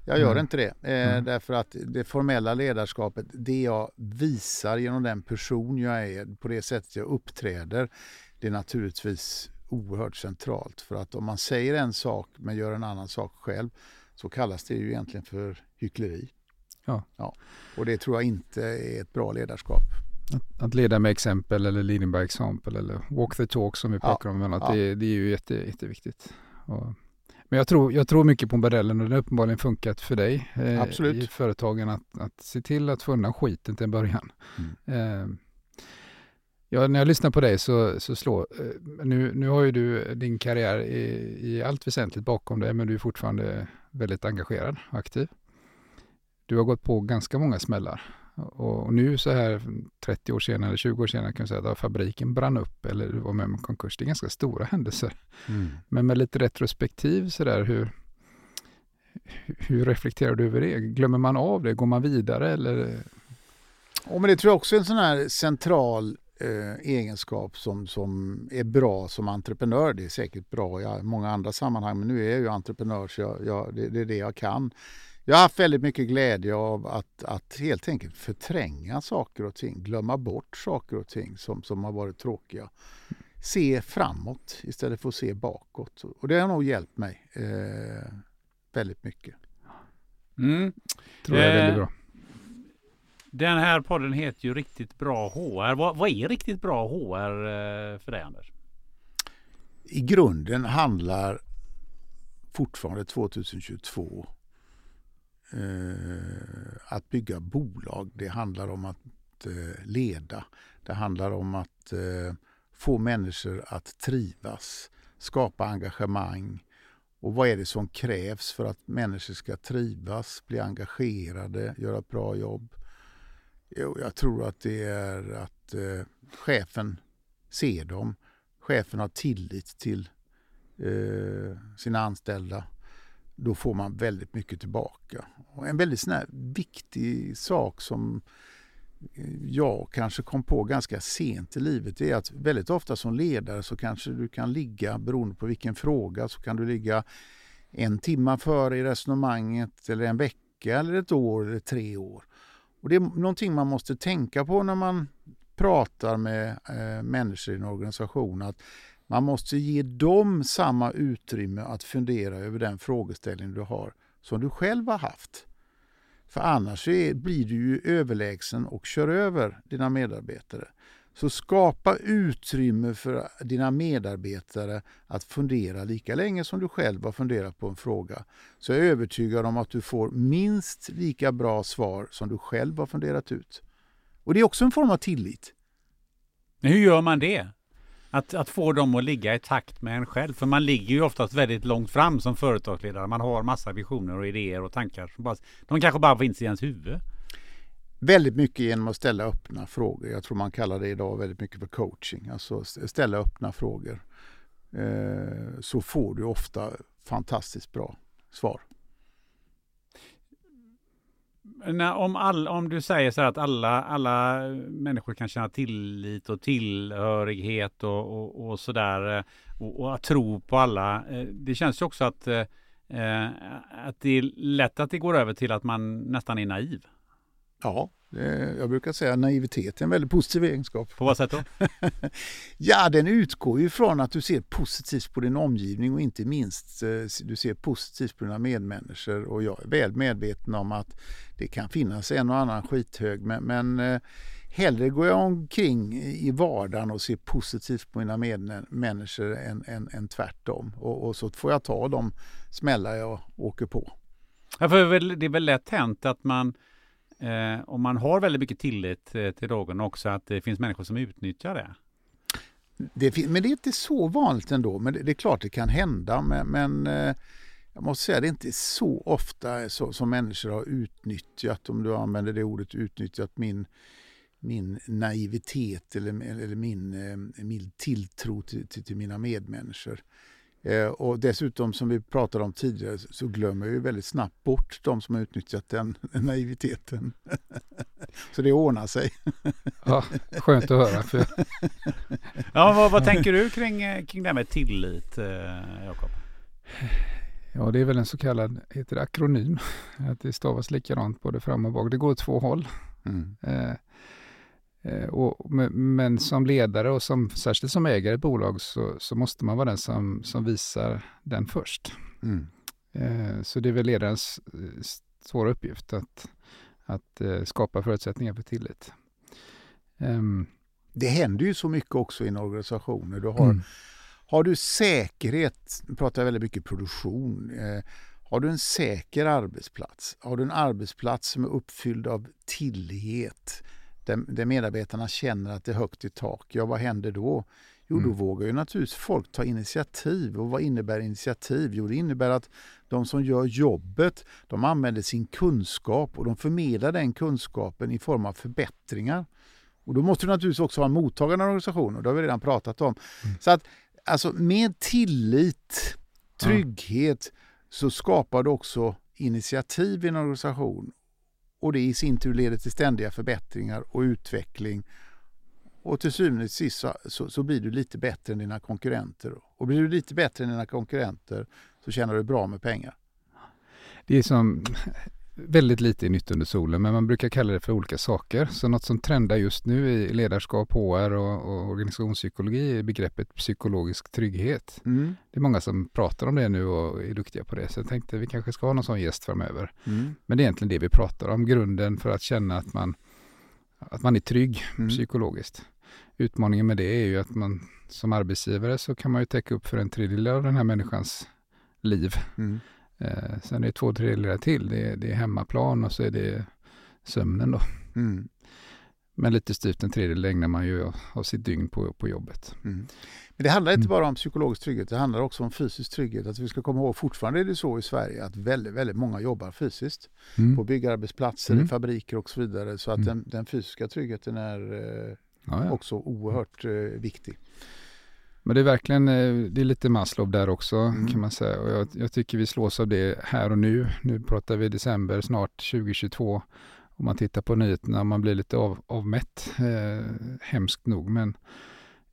jag gör mm. inte det. Eh, mm. Därför att det formella ledarskapet, det jag visar genom den person jag är, på det sättet jag uppträder, det är naturligtvis oerhört centralt. För att om man säger en sak men gör en annan sak själv så kallas det ju egentligen för hyckleri. Ja. ja. Och det tror jag inte är ett bra ledarskap. Att, att leda med exempel eller leading by example eller walk the talk som vi pratar ja. om. Att ja. det, det, är ju jätte, jätteviktigt. Och men jag tror, jag tror mycket på modellen och den har uppenbarligen funkat för dig eh, Absolut. i företagen att, att se till att få undan skiten till en början. Mm. Eh, ja, när jag lyssnar på dig så, så slår, eh, nu, nu har ju du din karriär i, i allt väsentligt bakom dig men du är fortfarande väldigt engagerad och aktiv. Du har gått på ganska många smällar och nu så här 30 år senare, 20 år senare kan vi säga att fabriken brann upp eller du var med om konkurs. Det är ganska stora händelser. Mm. Men med lite retrospektiv så där, hur, hur reflekterar du över det? Glömmer man av det? Går man vidare eller? Ja, men det tror jag också är en sån här central eh, egenskap som, som är bra som entreprenör. Det är säkert bra i många andra sammanhang men nu är jag ju entreprenör så jag, jag, det, det, är det jag kan. Jag har haft väldigt mycket glädje av att, att helt enkelt förtränga saker och ting, glömma bort saker och ting som, som har varit tråkiga. Se framåt istället för att se bakåt. Och det har nog hjälpt mig eh, väldigt mycket. Mm. Tror jag är väldigt Eh, bra. Den här podden heter ju Riktigt bra HR. Vad, vad är riktigt bra HR eh, för dig Anders? I grunden handlar fortfarande 2022 eh, Eh, att bygga bolag. Det handlar om att eh, leda. Det handlar om att eh, få människor att trivas, skapa engagemang. Och vad är det som krävs för att människor ska trivas, bli engagerade, göra ett bra jobb? Jo, jag tror att det är att eh, chefen ser dem. Chefen har tillit till eh, sina anställda. Då får man väldigt mycket tillbaka. Och en väldigt sån här viktig sak som eh, jag kanske kom på ganska sent i livet är att väldigt ofta som ledare så kanske du kan ligga, beroende på vilken fråga, så kan du ligga en timme före i resonemanget eller en vecka eller ett år eller tre år. Och det är någonting man måste tänka på när man pratar med eh, människor i en organisation. Att man måste ge dem samma utrymme att fundera över den frågeställning du har som du själv har haft. För annars är, blir du ju överlägsen och kör över dina medarbetare. Så skapa utrymme för dina medarbetare att fundera lika länge som du själv har funderat på en fråga. Så jag är övertygad om att du får minst lika bra svar som du själv har funderat ut. Och det är också en form av tillit. Men hur gör man det? Att, att få dem att ligga i takt med en själv. För man ligger ju oftast väldigt långt fram som företagsledare. Man har massa visioner och idéer och tankar. Som bara, de kanske bara finns i ens huvud. Väldigt mycket genom att ställa öppna frågor. Jag tror man kallar det idag väldigt mycket för coaching. Alltså ställa öppna frågor. Eh, så får du ofta fantastiskt bra svar. När, om, all, om du säger så här att alla, alla människor kan känna tillit och tillhörighet och, och, och sådär eh, och, och att tro på alla. Eh, det känns ju också att, eh, eh, att det är lätt att det går över till att man nästan är naiv. Ja, jag brukar säga att naivitet är en väldigt positiv egenskap. På vad sätt då? <laughs> Ja, den utgår ju från att du ser positivt på din omgivning och inte minst eh, du ser positivt på dina medmänniskor. Och jag är väl medveten om att det kan finnas en och annan skithög men, men eh, hellre går jag omkring i vardagen och ser positivt på mina medmänniskor än, än, än tvärtom. Och, och så får jag ta de smällar jag åker på. Ja, för det är väl lätt hänt att man eh, om man har väldigt mycket tillit eh, till drogen också att det finns människor som utnyttjar det. Det, men det är inte så vanligt ändå. Men det, det är klart det kan hända. Men, men eh, jag måste säga det är inte så ofta så, som människor har utnyttjat, om du använder det ordet, utnyttjat min, min naivitet eller, eller min, eh, min tilltro till, till, till mina medmänniskor. Eh, och dessutom som vi pratade om tidigare så glömmer jag ju väldigt snabbt bort de som har utnyttjat den <laughs> naiviteten. <laughs> så det ordnar sig. Ja, skönt att höra. För <laughs> Ja, vad, vad tänker du kring, kring det här med tillit, eh, Jakob? Ja, det är väl en så kallad heter det akronym. Att det stavas likadant både fram och bak. Det går åt två håll. Mm. Eh, och, men, som ledare och som, särskilt som ägare i ett bolag så, så måste man vara den som, som visar den först. Mm. Eh, så det är väl ledarens eh, svåra uppgift att, att eh, skapa förutsättningar för tillit. Ehm, Det händer ju så mycket också i en organisation. Du har, mm. har du säkerhet, nu pratar jag väldigt mycket produktion, eh, har du en säker arbetsplats, har du en arbetsplats som är uppfylld av tillit, där, där medarbetarna känner att det är högt i tak, ja vad händer då? Jo, då Mm. vågar ju naturligtvis folk ta initiativ. Och vad innebär initiativ? Jo, det innebär att de som gör jobbet, de använder sin kunskap och de förmedlar den kunskapen i form av förbättringar. Och då måste du naturligtvis också en mottagande organisation och det har vi redan pratat om. Mm. Så att alltså med tillit, trygghet så skapar du också initiativ i en organisation och det i sin tur leder till ständiga förbättringar och utveckling. Och till syvende och sist så, så, så, blir du lite bättre än dina konkurrenter. Och blir du lite bättre än dina konkurrenter så tjänar du bra med pengar. Det är som väldigt lite är nytt under solen, men man brukar kalla det för olika saker. Så något som trendar just nu i ledarskap, HR och, och organisationspsykologi är begreppet psykologisk trygghet. Mm. Det är många som pratar om det nu och är duktiga på det, så jag tänkte att vi kanske ska ha någon sån gäst framöver. Mm. Men det är egentligen det vi pratar om, grunden för att känna att man, att man är trygg mm. psykologiskt. Utmaningen med det är ju att man som arbetsgivare så kan man ju täcka upp för en tredjedel av den här människans liv. Mm. Eh, sen är det två tredjedelar till. Det är, det är hemmaplan och så är det sömnen då. Mm. Men lite styvt en tredjedel ägnar man ju av sitt dygn på, på jobbet. Mm. Men det handlar inte mm. bara om psykologisk trygghet, det handlar också om fysisk trygghet. Att vi ska komma ihåg, fortfarande är det så i Sverige att väldigt, väldigt många jobbar fysiskt. Mm. På byggarbetsplatser, mm. i fabriker och så vidare. Så att mm. den, den, fysiska tryggheten är eh, ja, ja. också oerhört eh, viktig. Men det är verkligen, eh, det är lite Maslow där också mm. kan man säga. Och jag, jag, tycker vi slås av det här och nu. Nu pratar vi december, snart 2022. Om man tittar på nyheterna, man blir lite av, avmätt, eh, hemskt nog. Men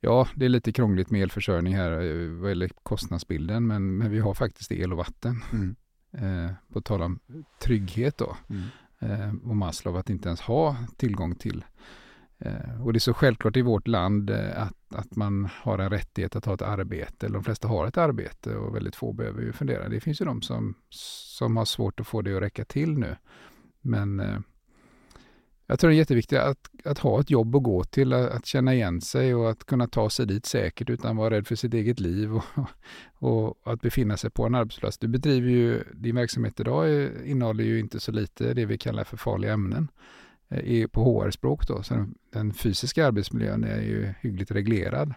ja, det är lite krångligt med elförsörjning här eh, vad gäller kostnadsbilden. Men, men vi har faktiskt el och vatten. Mm. Eh, på tal om trygghet då. Mm. Eh, och Maslow att inte ens ha tillgång till Eh, och det är så självklart i vårt land eh, att, att man har en rättighet att ha ett arbete. Eller de flesta har ett arbete och väldigt få behöver ju fundera. Det finns ju de som, som har svårt att få det att räcka till nu. Men eh, jag tror det är jätteviktigt att, att ha ett jobb att gå till, att, att, känna igen sig och att kunna ta sig dit säkert utan att vara rädd för sitt eget liv och, <laughs> och att befinna sig på en arbetsplats. Du bedriver ju, din verksamhet idag innehåller ju inte så lite det vi kallar för farliga ämnen. Eh, är på HR-språk då. Så den, fysiska arbetsmiljön är ju hyggligt reglerad.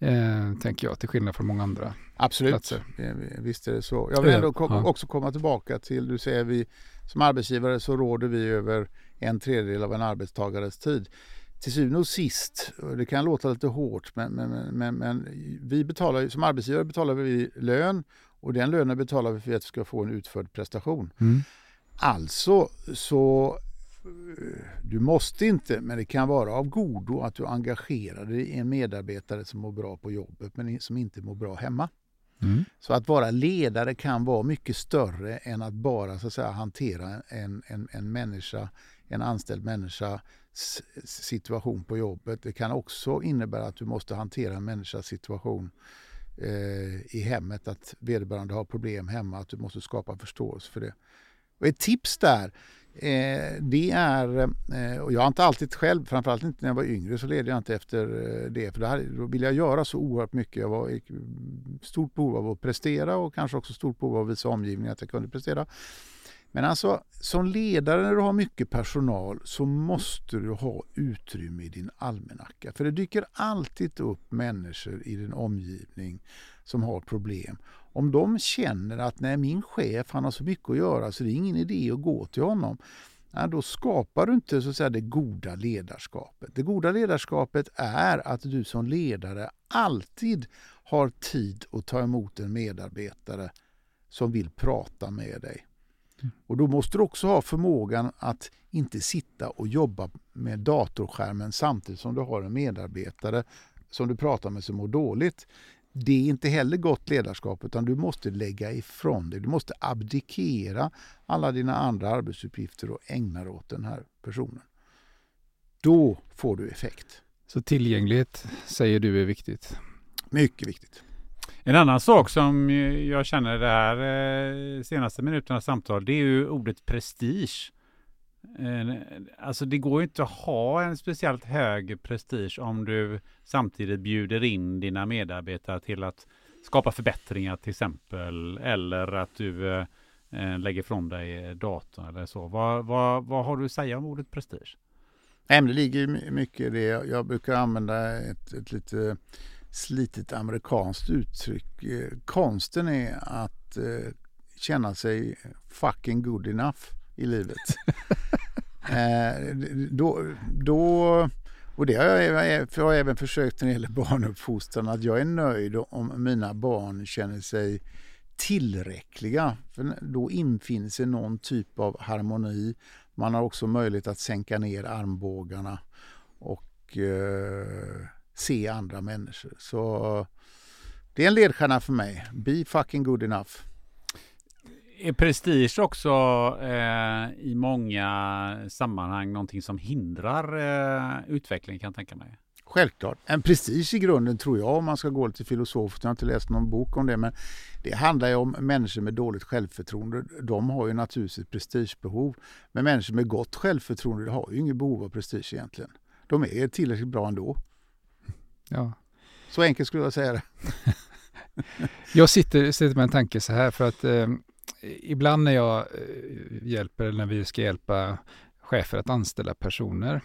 Eh, tänker jag, till skillnad från många andra Absolut, platser. visst är det så. Jag vill ändå ja. också komma tillbaka till, du säger vi som arbetsgivare så råder vi över en tredjedel av en arbetstagares tid. Till syvende och sist, och det kan låta lite hårt, men, men, men, men vi betalar, som arbetsgivare betalar vi lön och den lönen betalar vi för att vi ska få en utförd prestation. Mm. Alltså så du måste inte, men det kan vara av godo att du engagerar dig i en medarbetare som mår bra på jobbet men som inte mår bra hemma. Mm. Så att vara ledare kan vara mycket större än att bara så att säga, hantera en, en, en människa, en anställd människas situation på jobbet. Det kan också innebära att du måste hantera en människas situation eh, i hemmet, att vederbörande har problem hemma, att du måste skapa förståelse för det. Och ett tips där Eh, det är, eh, och jag har inte alltid själv, framförallt inte när jag var yngre, så ledde jag inte efter eh, det. För det här, då ville jag göra så oerhört mycket. Jag var i mm, stort behov av att prestera och kanske också stort behov av att visa omgivningen att jag kunde prestera. Men alltså som ledare när du har mycket personal så måste du ha utrymme i din almanacka. För det dyker alltid upp människor i din omgivning som har problem. Om de känner att nej, min chef han har så mycket att göra så det är ingen idé att gå till honom. Nej, då skapar du inte så att säga, det goda ledarskapet. Det goda ledarskapet är att du som ledare alltid har tid att ta emot en medarbetare som vill prata med dig. Och då måste du också ha förmågan att inte sitta och jobba med datorskärmen samtidigt som du har en medarbetare som du pratar med som mår dåligt. Det är inte heller gott ledarskap utan du måste lägga ifrån dig. Du måste abdikera alla dina andra arbetsuppgifter och ägna dig åt den här personen. Då får du effekt. Så tillgänglighet säger du är viktigt? Mycket viktigt. En annan sak som jag känner det här eh, senaste minuternas samtal, det är ju ordet prestige. Eh, alltså det går ju inte att ha en speciellt hög prestige om du samtidigt bjuder in dina medarbetare till att skapa förbättringar till exempel. Eller att du eh, eh lägger från dig datorn eller så. Vad, vad, vad har du att säga om ordet prestige? det ligger mycket i det. Jag brukar använda ett, ett lite slitet amerikanskt uttryck. Eh, konsten är att eh, känna sig fucking good enough i livet. <laughs> eh, då, då, och det har jag, jag har även försökt när det gäller barnuppfostran att jag är nöjd om mina barn känner sig tillräckliga. För då infinner sig någon typ av harmoni. Man har också möjlighet att sänka ner armbågarna och och eh, se andra människor. Så det är en ledstjärna för mig. Be fucking good enough. Är prestige också eh, i många sammanhang någonting som hindrar eh, utveckling kan jag tänka mig? Självklart. En prestige i grunden tror jag om man ska gå lite filosofiskt. Jag har inte läst någon bok om det men det handlar ju om människor med dåligt självförtroende. De har ju naturligtvis ett prestigebehov. Men människor med gott självförtroende har ju inget behov av prestige egentligen. De är tillräckligt bra ändå. Ja. Så enkelt skulle jag säga det. <laughs> jag sitter, sitter med en tanke så här för att eh, ibland när jag eh, hjälper eller när vi ska hjälpa chefer att anställa personer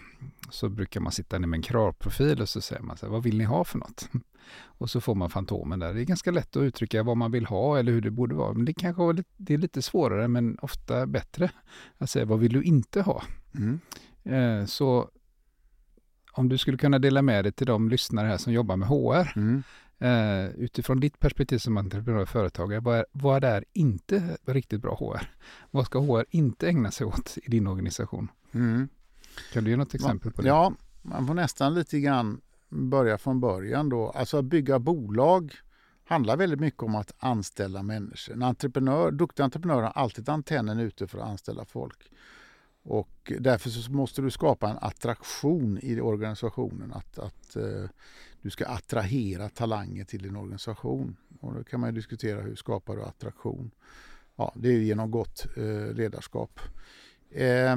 så brukar man sitta ner med en kravprofil och så säger man så här, vad vill ni ha för något? <laughs> Och så får man fantomen där. Det är ganska lätt att uttrycka vad man vill ha eller hur det borde vara. Men det kanske är lite, det är lite svårare men ofta bättre att säga vad vill du inte ha? Mm. Eh, så om du skulle kunna dela med dig till de lyssnare här som jobbar med HR. Mm. Uh, utifrån ditt perspektiv som entreprenör och företagare, vad är, vad är inte riktigt bra HR? Vad ska HR inte ägna sig åt i din organisation? Mm. Kan du ge något exempel på det? Ja, man får nästan lite grann börja från början då. Alltså att bygga bolag handlar väldigt mycket om att anställa människor. En entreprenör, duktig entreprenör har alltid antennen ute för att anställa folk. Och därför så måste du skapa en attraktion i organisationen. Att, att uh, du ska attrahera talanger till din organisation. Och då kan man diskutera hur skapar du attraktion. Ja, det är genom gott uh, ledarskap. Uh,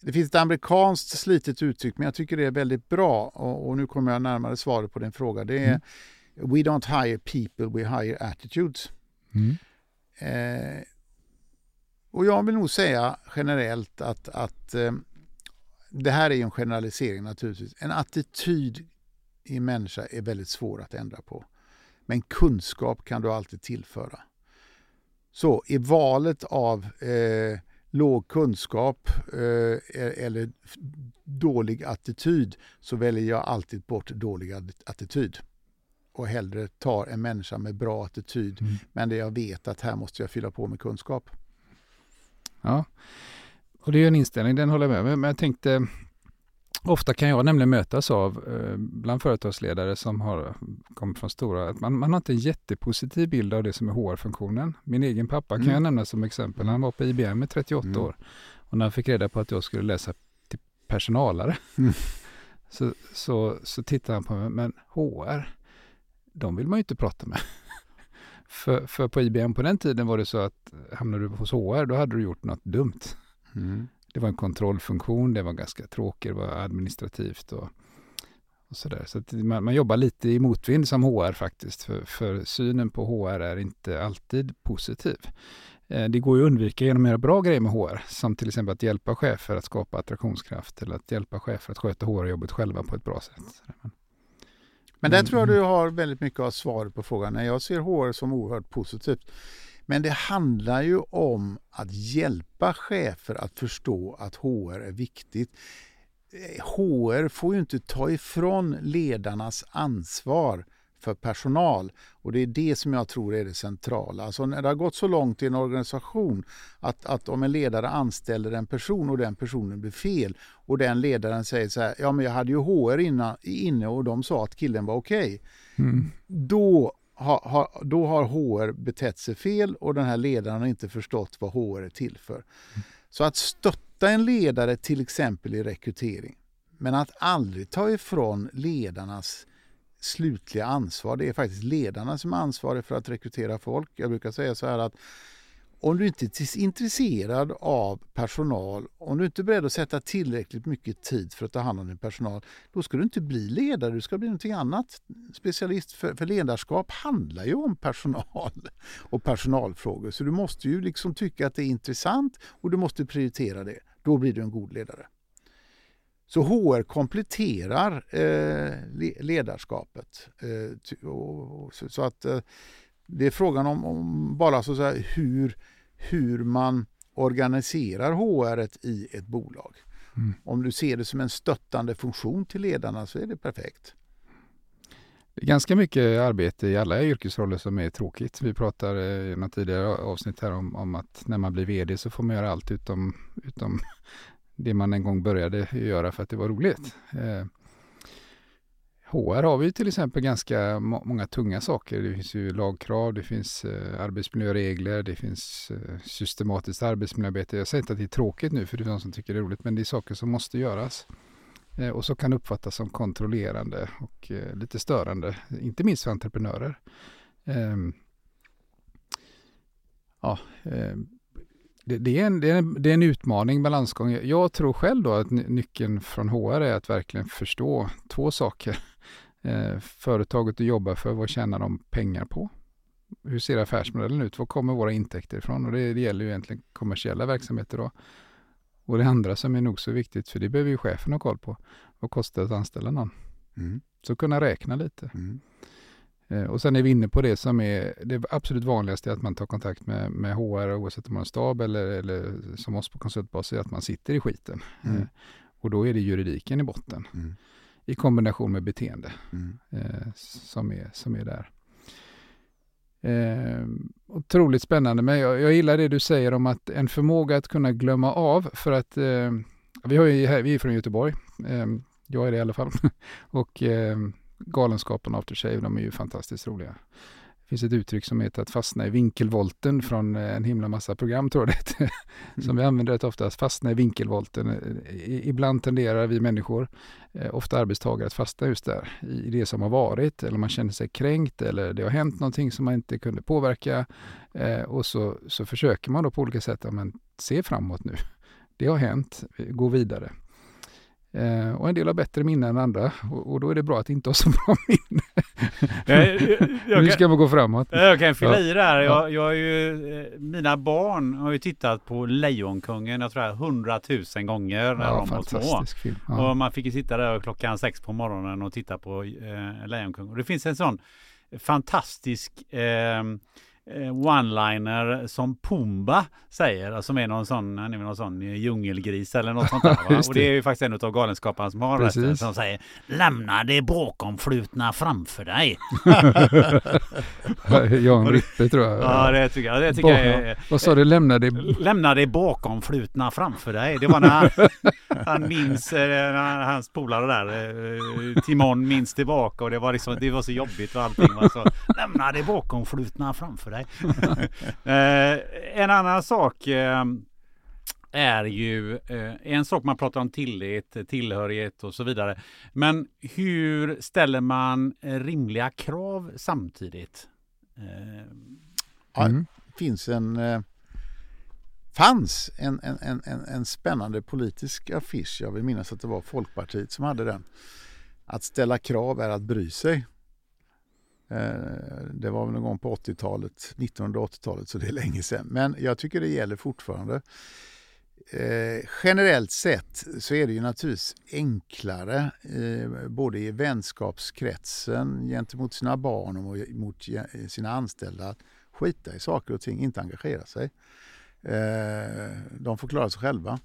det finns ett amerikanskt slitet uttryck men jag tycker det är väldigt bra och, och nu kommer jag närmare svaret på din fråga. Det är mm. We don't hire people, we hire attitudes. Mm. Eh, och jag vill nog säga generellt att, att eh, det här är en generalisering naturligtvis. En attityd i en människa är väldigt svår att ändra på. Men kunskap kan du alltid tillföra. Så i valet av eh, låg kunskap eh, eller dålig attityd så väljer jag alltid bort dålig attityd och hellre tar en människa med bra attityd mm. men där jag vet att här måste jag fylla på med kunskap. Ja, och det är en inställning, den håller jag med Men jag tänkte, ofta kan jag nämligen mötas av eh, bland företagsledare som har kommit från stora, att man, man har inte en jättepositiv bild av det som är HR-funktionen. Min egen pappa mm. kan jag nämna som exempel. Han var på IBM i 38 mm. år och när han fick reda på att jag skulle läsa till personalare mm. <laughs> så, så, så tittade han på mig, men HR, de vill man ju inte prata med. <laughs> För, för på IBM på den tiden var det så att hamnade du hos HR, då hade du gjort något dumt. Mm. Det var en kontrollfunktion, det var ganska tråkigt, det var administrativt och, och sådär. Så, så man, man, jobbar lite i motvind som HR faktiskt, för, för synen på HR är inte alltid positiv. Eh, det går ju att undvika genom att göra bra grejer med HR, som till exempel att hjälpa chefer att skapa attraktionskraft eller att hjälpa chefer att sköta HR-jobbet själva på ett bra sätt. Men där tror jag du har väldigt mycket av svaret på frågan. Jag ser HR som oerhört positivt. Men det handlar ju om att hjälpa chefer att förstå att HR är viktigt. HR får ju inte ta ifrån ledarnas ansvar för personal. Och det är det som jag tror är det centrala. Alltså när det har gått så långt i en organisation att, att om en ledare anställer en person och den personen blir fel och den ledaren säger så här, ja men jag hade ju HR innan, inne och de sa att killen var okej. Okay. Mm. Då, ha, ha, då har HR betett sig fel och den här ledaren har inte förstått vad HR är till för. Mm. Så att stötta en ledare till exempel i rekrytering men att aldrig ta ifrån ledarnas slutliga ansvar. Det är faktiskt ledarna som är ansvariga för att rekrytera folk. Jag brukar säga så här att om du inte är intresserad av personal, om du inte är beredd att sätta tillräckligt mycket tid för att ta hand om din personal, då ska du inte bli ledare, du ska bli någonting annat. Specialist för, för ledarskap handlar ju om personal och personalfrågor, så du måste ju liksom tycka att det är intressant och du måste prioritera det. Då blir du en god ledare. Så HR kompletterar eh, ledarskapet. Eh, och, så, så, att eh, det är frågan om, om bara så att säga, hur, hur man organiserar HR i ett bolag. Mm. Om du ser det som en stöttande funktion till ledarna så är det perfekt. Det är ganska mycket arbete i alla yrkesroller som är tråkigt. Vi pratade i något tidigare avsnitt här om, om, att när man blir VD så får man göra allt utom, utom <laughs> det man en gång började göra för att det var roligt. HR har vi till exempel ganska många tunga saker. Det finns ju lagkrav, det finns eh, arbetsmiljöregler, det finns eh, systematiskt arbetsmiljöarbete. Jag säger inte att det är tråkigt nu för det är de som tycker det är roligt, men det är saker som måste göras. Eh, och så kan uppfattas som kontrollerande och eh, lite störande, inte minst för entreprenörer. Ehm, ja, ehm, det, det, är en, det, är en, det är en utmaning, balansgång. Jag tror själv då att nyckeln från HR är att verkligen förstå två saker. Eh, företaget du jobbar för, vad tjänar de pengar på? Hur ser affärsmodellen ut? Var kommer våra intäkter ifrån? Och det, det gäller ju egentligen kommersiella verksamheter då. Och det andra som är nog så viktigt, för det behöver ju chefen ha koll på. Vad kostar det att anställa någon? Mm. Så kunna räkna lite. Mm. Eh, och sen är vi inne på det som är det absolut vanligaste att man tar kontakt med, med HR oavsett om man har stab eller, eller som oss på konsultbasis, att man sitter i skiten. Mm. Eh, och då är det juridiken i botten mm. I kombination med beteende mm. eh, som, är, som är där. Eh, otroligt spännande, men jag, jag gillar det du säger om att en förmåga att kunna glömma av för att eh, vi, har ju, vi är från Göteborg, eh, jag är det i alla fall, <laughs> och eh, Galenskapen After Shave, de är ju fantastiskt roliga. Finns ett uttryck som heter att fastna i vinkelvolten från eh, en himla massa program tror jag det <laughs> Som mm. vi använder rätt ofta, att fastna i vinkelvolten. Ibland tenderar vi människor, eh, ofta arbetstagare, att fastna just där i det som har varit. Eller man känner sig kränkt eller det har hänt någonting som man inte kunde påverka. Eh, och så, så försöker man då på olika sätt, att se framåt nu. Det har hänt, gå vidare. Eh, och en del har bättre minne än andra och, och, då är det bra att inte ha så bra <laughs> minne. nu ska man gå framåt. Jag kan fylla ja. i där. Jag, jag ju, eh, mina barn har ju tittat på Lejonkungen, jag tror jag hundratusen gånger när ja, de var små. Film. Ja. Och man fick ju sitta där klockan sex på morgonen och titta på eh, Lejonkungen. Och det finns en sån fantastisk Eh, one-liner som Pumba säger, som är någon sån, han är någon sån djungelgris eller något sånt där. <laughs> Va? Och det är ju faktiskt en av galenskaparna som har rätten som säger Lämna det bakomflutna framför dig. <laughs> Jan Rippe tror jag. Ja det tycker jag. Det tycker jag är, Vad sa du? Lämna det... Lämna det bakomflutna framför dig. Det var när han, <laughs> han minns, eh, när hans polare där, eh, Timon minns tillbaka och det var, liksom, det var så jobbigt och allting. Va? Så, Lämna det bakomflutna framför dig. <laughs> eh, en annan sak eh, är ju eh, en sak man pratar om tillit, tillhörighet och så vidare. Men hur ställer man rimliga krav samtidigt? Eh, ja, mm. det finns en eh, fanns en, en, en, en spännande politisk affisch. Jag vill minnas att det var Folkpartiet som hade den. Att ställa krav är att bry sig. Eh, det var väl någon gång på 80-talet, 1980-talet, så det är länge sedan. Men jag tycker det gäller fortfarande. Eh, generellt sett så är det ju naturligtvis enklare eh, både i vänskapskretsen gentemot sina barn och mot sina anställda att skita i saker och ting, inte engagera sig. Eh, de får klara sig själva.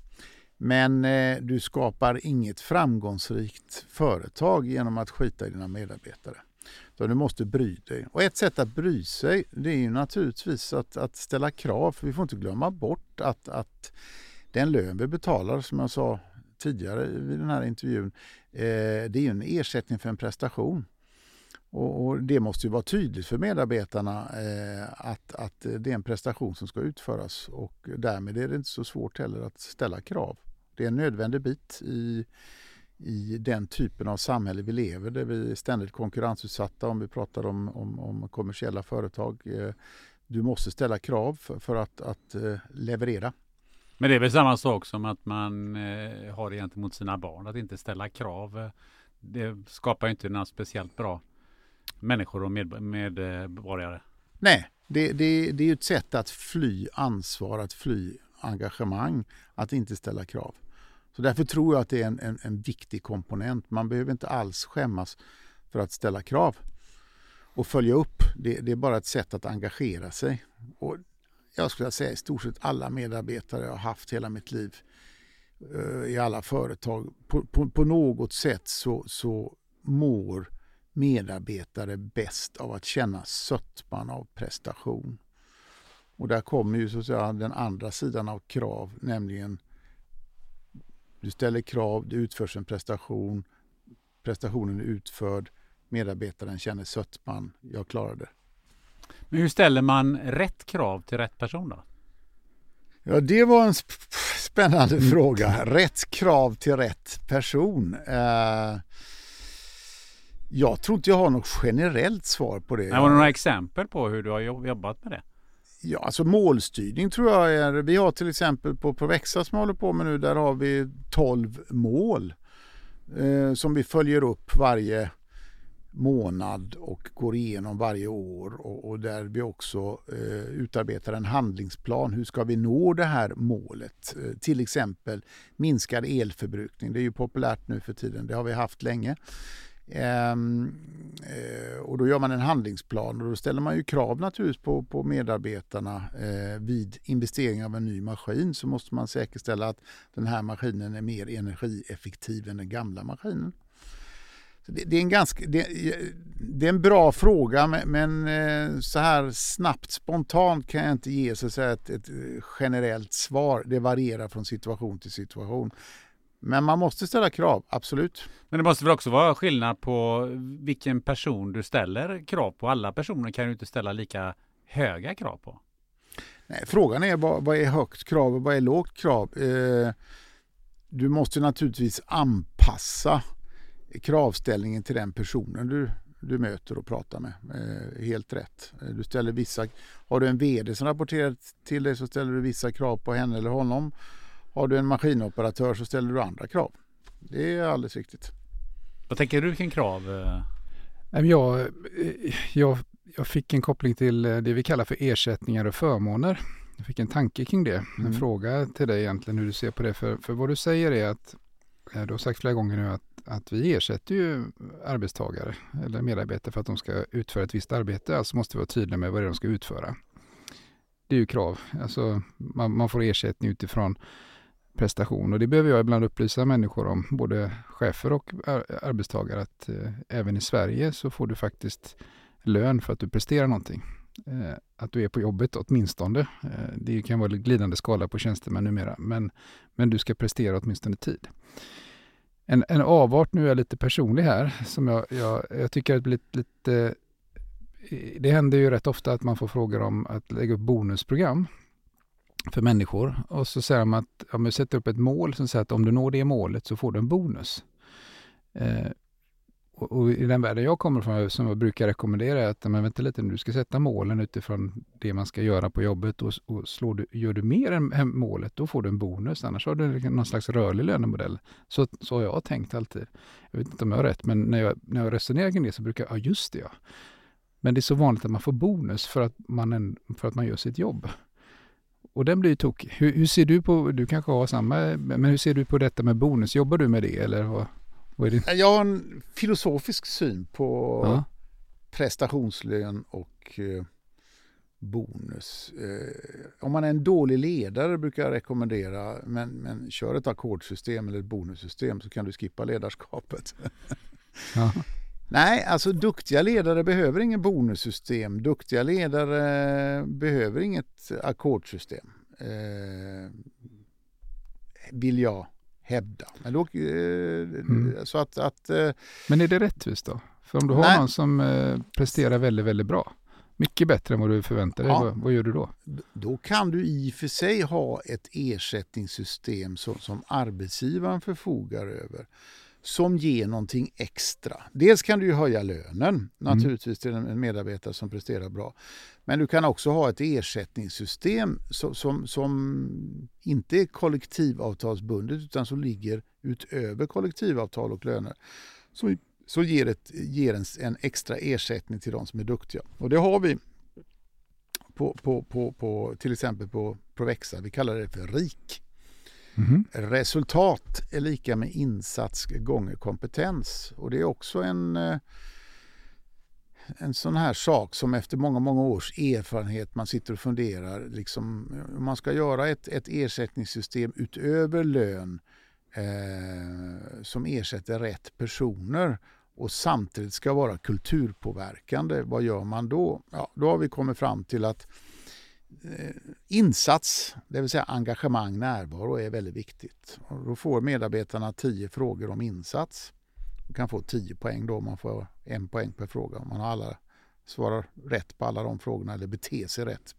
Men eh, du skapar inget framgångsrikt företag genom att skita i dina medarbetare. Så du måste bry dig. Och ett sätt att bry sig det är ju naturligtvis att, att ställa krav. För vi får inte glömma bort att, att den lön vi betalar, som jag sa tidigare i den här intervjun, eh, det är ju en ersättning för en prestation. Och, och det måste ju vara tydligt för medarbetarna eh, att, att det är en prestation som ska utföras och därmed är det inte så svårt heller att ställa krav. Det är en nödvändig bit i, i den typen av samhälle vi lever där vi är ständigt konkurrensutsatta om vi pratar om, om, om kommersiella företag. Eh, du måste ställa krav för, för att, att eh, leverera. Men det är väl samma sak som att man eh, har gentemot sina barn, att inte ställa krav. Det skapar inte några speciellt bra människor och med, medborgare. Nej, det, det, det är ett sätt att fly ansvar, att fly engagemang, att inte ställa krav. Så därför tror jag att det är en, en, en viktig komponent. Man behöver inte alls skämmas för att ställa krav och följa upp. Det, det, är bara ett sätt att engagera sig. Och jag skulle säga i stort sett alla medarbetare jag har haft hela mitt liv uh, i alla företag. På, på, på, något sätt så, så mår medarbetare bäst av att känna sötman av prestation. Och där kommer ju så att säga den andra sidan av krav, nämligen du ställer krav, det utförs en prestation, prestationen är utförd, medarbetaren känner sötman, jag klarar det. Men hur ställer man rätt krav till rätt person då? Ja, det var en sp spännande mm. fråga. Rätt krav till rätt person. Uh, jag tror inte jag har något generellt svar på det. har du några exempel på hur du har jobbat med det? Ja, alltså målstyrning tror jag är, vi har till exempel på Provexa som jag håller på med nu, där har vi 12 mål eh, som vi följer upp varje månad och går igenom varje år och, och där vi också eh, utarbetar en handlingsplan. Hur ska vi nå det här målet? Eh, till exempel minskad elförbrukning. Det är ju populärt nu för tiden. Det har vi haft länge. Ehm, eh, och då gör man en handlingsplan och då ställer man ju krav naturligtvis på, på medarbetarna eh, vid investering av en ny maskin så måste man säkerställa att den här maskinen är mer energieffektiv än den gamla maskinen. Det, det, är en ganska, det, det, är en bra fråga men eh, så här snabbt spontant kan jag inte ge så att säga, ett, ett generellt svar. Det varierar från situation till situation. Men man måste ställa krav, absolut. Men det måste väl också vara skillnad på vilken person du ställer krav på. Alla personer kan ju inte ställa lika höga krav på. Nej, frågan är vad, vad är högt krav och vad är lågt krav? Eh, du måste naturligtvis anpassa kravställningen till den personen du, du möter och pratar med. Eh, helt rätt. Eh, du ställer vissa, har du en VD som rapporterar till dig så ställer du vissa krav på henne eller honom. Har du en maskinoperatör så ställer du andra krav. Det är alldeles riktigt. Vad tänker du kring krav? Jag, eh, jag, jag fick en koppling till det vi kallar för ersättningar och förmåner. Jag fick en tanke kring det. En mm. fråga till dig egentligen hur du ser på det. För, för vad du säger är att, du har sagt flera gånger nu att, att vi ersätter ju arbetstagare eller medarbetare för att de ska utföra ett visst arbete. Alltså måste vi vara tydliga med vad det är de ska utföra. Det är ju krav. Alltså man, man får ersättning utifrån prestation. Och det behöver jag ibland upplysa människor om, både chefer och arbetstagare, att eh, även i Sverige så får du faktiskt lön för att du presterar någonting. Eh, att du är på jobbet åtminstone. Eh, det kan vara glidande skala på tjänstemän numera, men, men du ska prestera åtminstone tid. En, en avart, nu är jag lite personlig här, som jag, jag, jag tycker att det blir lite eh, det händer ju rätt ofta att man får frågor om att lägga upp bonusprogram för människor. Och så säger de att om vi sätter upp ett mål som säger att om du når det målet så får du en bonus. Eh, och, och, i den världen jag kommer från, som jag brukar rekommendera, är att men vänta lite, du ska sätta målen utifrån det man ska göra på jobbet och, och slår du, gör du mer än målet, då får du en bonus. Annars har du någon slags rörlig lönemodell. Så, så har jag tänkt alltid. Jag vet inte om jag har rätt, men när jag, när jag resonerar kring det så brukar jag, ja just det ja. Men det är så vanligt att man får bonus för att man, en, för att man gör sitt jobb. Och den blir ju tokig. Hur, hur, ser du på, du kanske har samma, men hur ser du på detta med bonus? Jobbar du med det eller vad, vad är det? Jag har en filosofisk syn på ja. prestationslön och eh, bonus. Eh, om man är en dålig ledare brukar jag rekommendera, men, men kör ett ackordsystem eller ett bonussystem så kan du skippa ledarskapet. Ja. <laughs> Nej, alltså duktiga ledare behöver ingen bonussystem. Duktiga ledare behöver inget ackordsystem. Eh, vill jag hävda. Men, då, eh, mm. så att, att, eh, Men är det rättvist då? För om du har nej. någon som eh, presterar väldigt, väldigt bra, mycket bättre än vad du förväntar dig, ja. vad, vad, gör du då? Då kan du i och för sig ha ett ersättningssystem som, som arbetsgivaren förfogar över som ger någonting extra. Dels kan du ju höja lönen mm. naturligtvis till en medarbetare som presterar bra. Men du kan också ha ett ersättningssystem som, som, som inte är kollektivavtalsbundet utan som ligger utöver kollektivavtal och löner. Som, som ger, ett, ger en, en extra ersättning till de som är duktiga. Och det har vi på, på, på, på till exempel på Provexa. Vi kallar det för RIK. Mm. Resultat är lika med insats gånger kompetens. Och det är också en, eh, en sån här sak som efter många, många års erfarenhet man sitter och funderar. Liksom, om man ska göra ett, ett ersättningssystem utöver lön eh, som ersätter rätt personer och samtidigt ska vara kulturpåverkande, vad gör man då? Ja, då har vi kommit fram till att Eh, Eh, insats, det vill säga engagemang, närvaro är väldigt viktigt. Och då får medarbetarna tio frågor om insats. Man kan få tio poäng då om man får en poäng per fråga. Om man har alla, svarar rätt på alla de frågorna eller beter sig rätt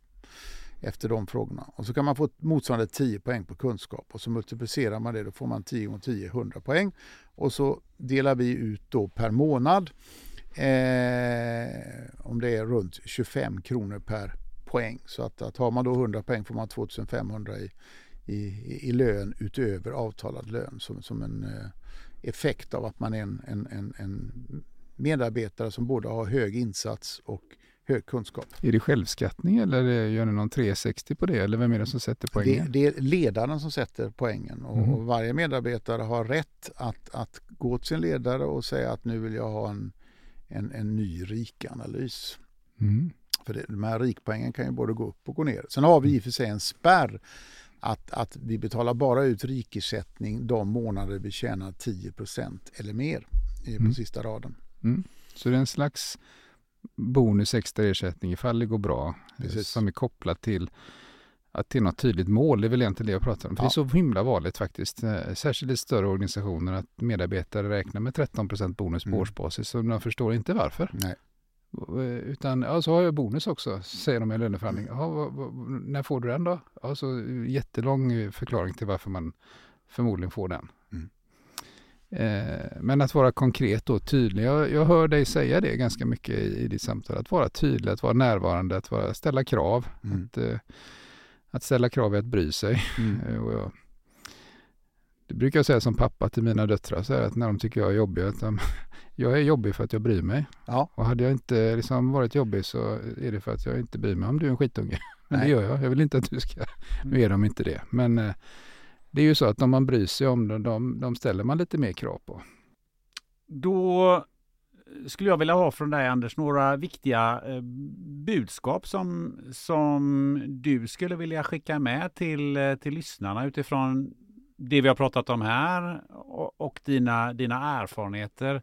efter de frågorna. Och så kan man få motsvarande 10 poäng på kunskap och så multiplicerar man det, då får man 10 gånger 10, 100 poäng. Och så delar vi ut då per månad eh, om det är runt 25 kronor per poäng. Så att, att har man då 100 poäng får man 2500 i, i, i lön utöver avtalad lön som, som en eh, effekt av att man är en, en, en, en medarbetare som både har hög insats och hög kunskap. Är det självskattning eller gör ni någon 360 på det? Eller vem är det som sätter poängen? Det, det är ledaren som sätter poängen och, mm. och, varje medarbetare har rätt att, att gå till sin ledare och säga att nu vill jag ha en, en, en ny rikanalys. Mm. För det, de här rikpoängen kan ju både gå upp och gå ner. Sen har vi i och för sig en spärr att, att vi betalar bara ut rikersättning de månader vi tjänar 10% eller mer på mm. sista raden. Mm. Så det är en slags bonus extra ersättning ifall det går bra. Precis. Som är kopplat till att till något tydligt mål. Det är väl egentligen det jag pratar om. Ja. Det är så himla vanligt faktiskt. Eh, särskilt i större organisationer att medarbetare räknar med 13 bonus på mm. årsbasis. Så man förstår inte varför. Nej. Eh, utan, ja, så har jag bonus också, säger de i löneförhandling. Ja, när får du den då? Ja, så jättelång förklaring till varför man förmodligen får den. Mm. Eh, men att vara konkret och tydlig. Jag, jag hör dig säga det ganska mycket i, i ditt samtal. Att vara tydlig, att vara närvarande, att vara, ställa krav. Mm. Att, eh, att ställa krav är att bry sig. Mm. <laughs> Eh, och jag, det brukar jag säga som pappa till mina döttrar, så att när de tycker jag är jobbig, att de, <laughs> jag är jobbig för att jag bryr mig. Ja. Och hade jag inte liksom varit jobbig så är det för att jag inte bryr mig om du är en skitunge. <laughs> Men Nej. det gör jag. Jag vill inte att du ska, nu är de inte det. Men eh, det är ju så att om man bryr sig om dem, de, de ställer man lite mer krav på. Då skulle jag vilja ha från dig Anders några viktiga eh, budskap som, som du skulle vilja skicka med till, eh, till lyssnarna utifrån det vi har pratat om här och, och dina, dina erfarenheter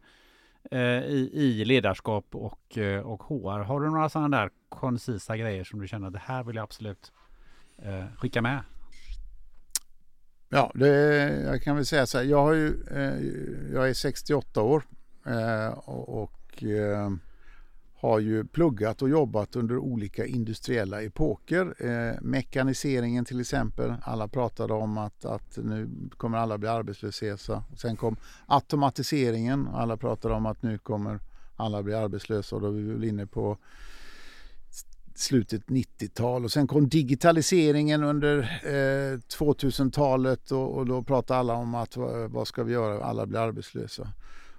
eh, i, i ledarskap och, eh, och HR. Har du några sådana där koncisa grejer som du känner att det här vill jag absolut eh, skicka med? Ja, det, jag kan väl säga så här. Jag, har ju, eh, jag är 68 år eh, och, och eh, har ju pluggat och jobbat under olika industriella epoker. Eh, mekaniseringen till exempel. Alla pratade om att, att nu kommer alla bli arbetslösa. Sen kom automatiseringen. Alla pratade om att nu kommer alla bli arbetslösa och då är vi väl inne på slutet 90-tal och sen kom digitaliseringen under eh, 2000-talet och, och, då pratade alla om att vad ska vi göra, alla blir arbetslösa.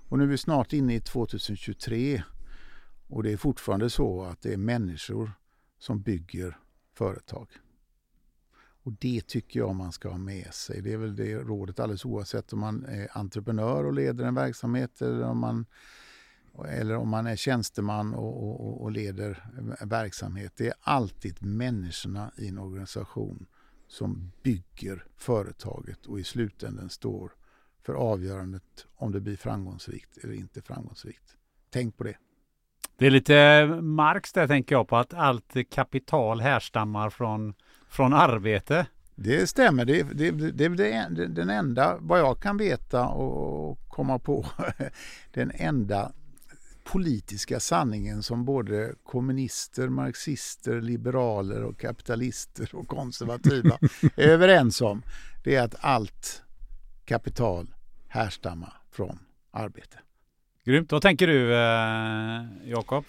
Och nu är vi snart inne i 2023 och det är fortfarande så att det är människor som bygger företag. Och det tycker jag man ska ha med sig. Det är väl det rådet alldeles oavsett om man är entreprenör och leder en verksamhet eller om man eller om man är tjänsteman och, och, och, leder verksamhet. Det är alltid människorna i en organisation som bygger företaget och i slutändan står för avgörandet om det blir framgångsrikt eller inte framgångsrikt. Tänk på det. Det är lite Marx där tänker jag på att allt kapital härstammar från, från arbete. Det stämmer. Det, det, det, det är den enda, vad jag kan veta och komma på, <laughs> den enda politiska sanningen som både kommunister, marxister, liberaler och kapitalister och konservativa <laughs> är överens om. Det är att allt kapital härstammar från arbete. Grymt. Vad tänker du eh, Jakob?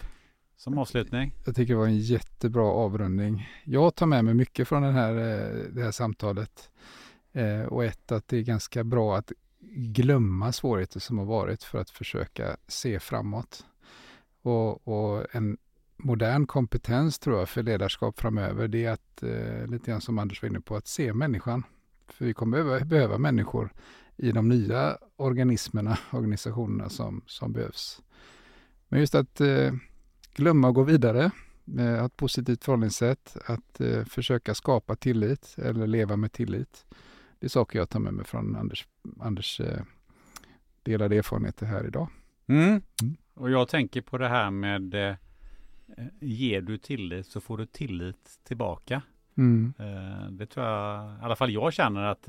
Som avslutning? Jag tycker det var en jättebra avrundning. Jag tar med mig mycket från den här, eh, det här samtalet. Eh, och ett, att det är ganska bra att glömma svårigheter som har varit för att försöka se framåt. Och, och en modern kompetens tror jag för ledarskap framöver, det är att, eh, lite grann som Anders var inne på, att se människan. För vi kommer behöva, behöva människor i de nya organismerna, organisationerna som, som behövs. Men just att eh, glömma och gå vidare, eh, ha ett positivt förhållningssätt, att eh, försöka skapa tillit eller leva med tillit. Det är saker jag tar med mig från Anders, Anders eh, delade erfarenheter här idag. Mm. Mm. Och jag tänker på det här med eh, ger du tillit så får du tillit tillbaka. Mm. Eh, det tror jag, i alla fall jag känner att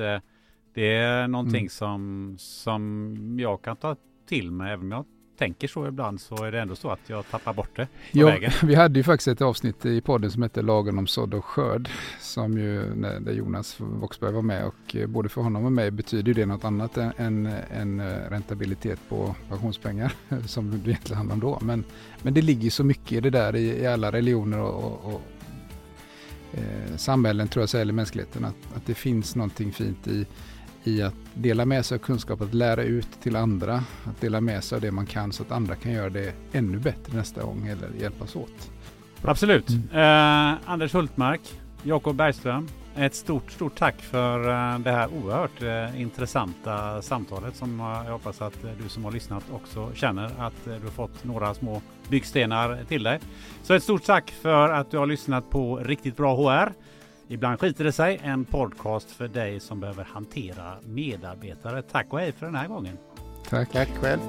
det är någonting mm. som, som jag kan ta till mig, även om jag tänker så ibland så är det ändå så att jag tappar bort det på Ja, vägen. <laughs> vi hade ju faktiskt ett avsnitt i podden som hette Lagen om sådd och skörd. Som ju, där Jonas Voxberg var med och eh, både för honom och mig betyder det något annat än, än, eh, räntabilitet på pensionspengar <laughs> som det egentligen handlar om då. Men, men det ligger så mycket i det där i, i alla religioner och, och, och eh, samhällen tror jag, eller mänskligheten. Att, att det finns någonting fint i, i att dela med sig av kunskap, att lära ut till andra, att dela med sig av det man kan så att andra kan göra det ännu bättre nästa gång eller hjälpas åt. Absolut. Eh, Anders Hultmark, Jakob Bergström, ett stort, stort tack för eh, det här oerhört eh, intressanta samtalet som eh, jag hoppas att du som har lyssnat också känner att du har fått några små byggstenar till dig. Så ett stort tack för att du har lyssnat på Riktigt Bra HR. Ibland skiter det sig, en podcast för dig som behöver hantera medarbetare. Tack och hej för den här gången. Tack. Tack själv.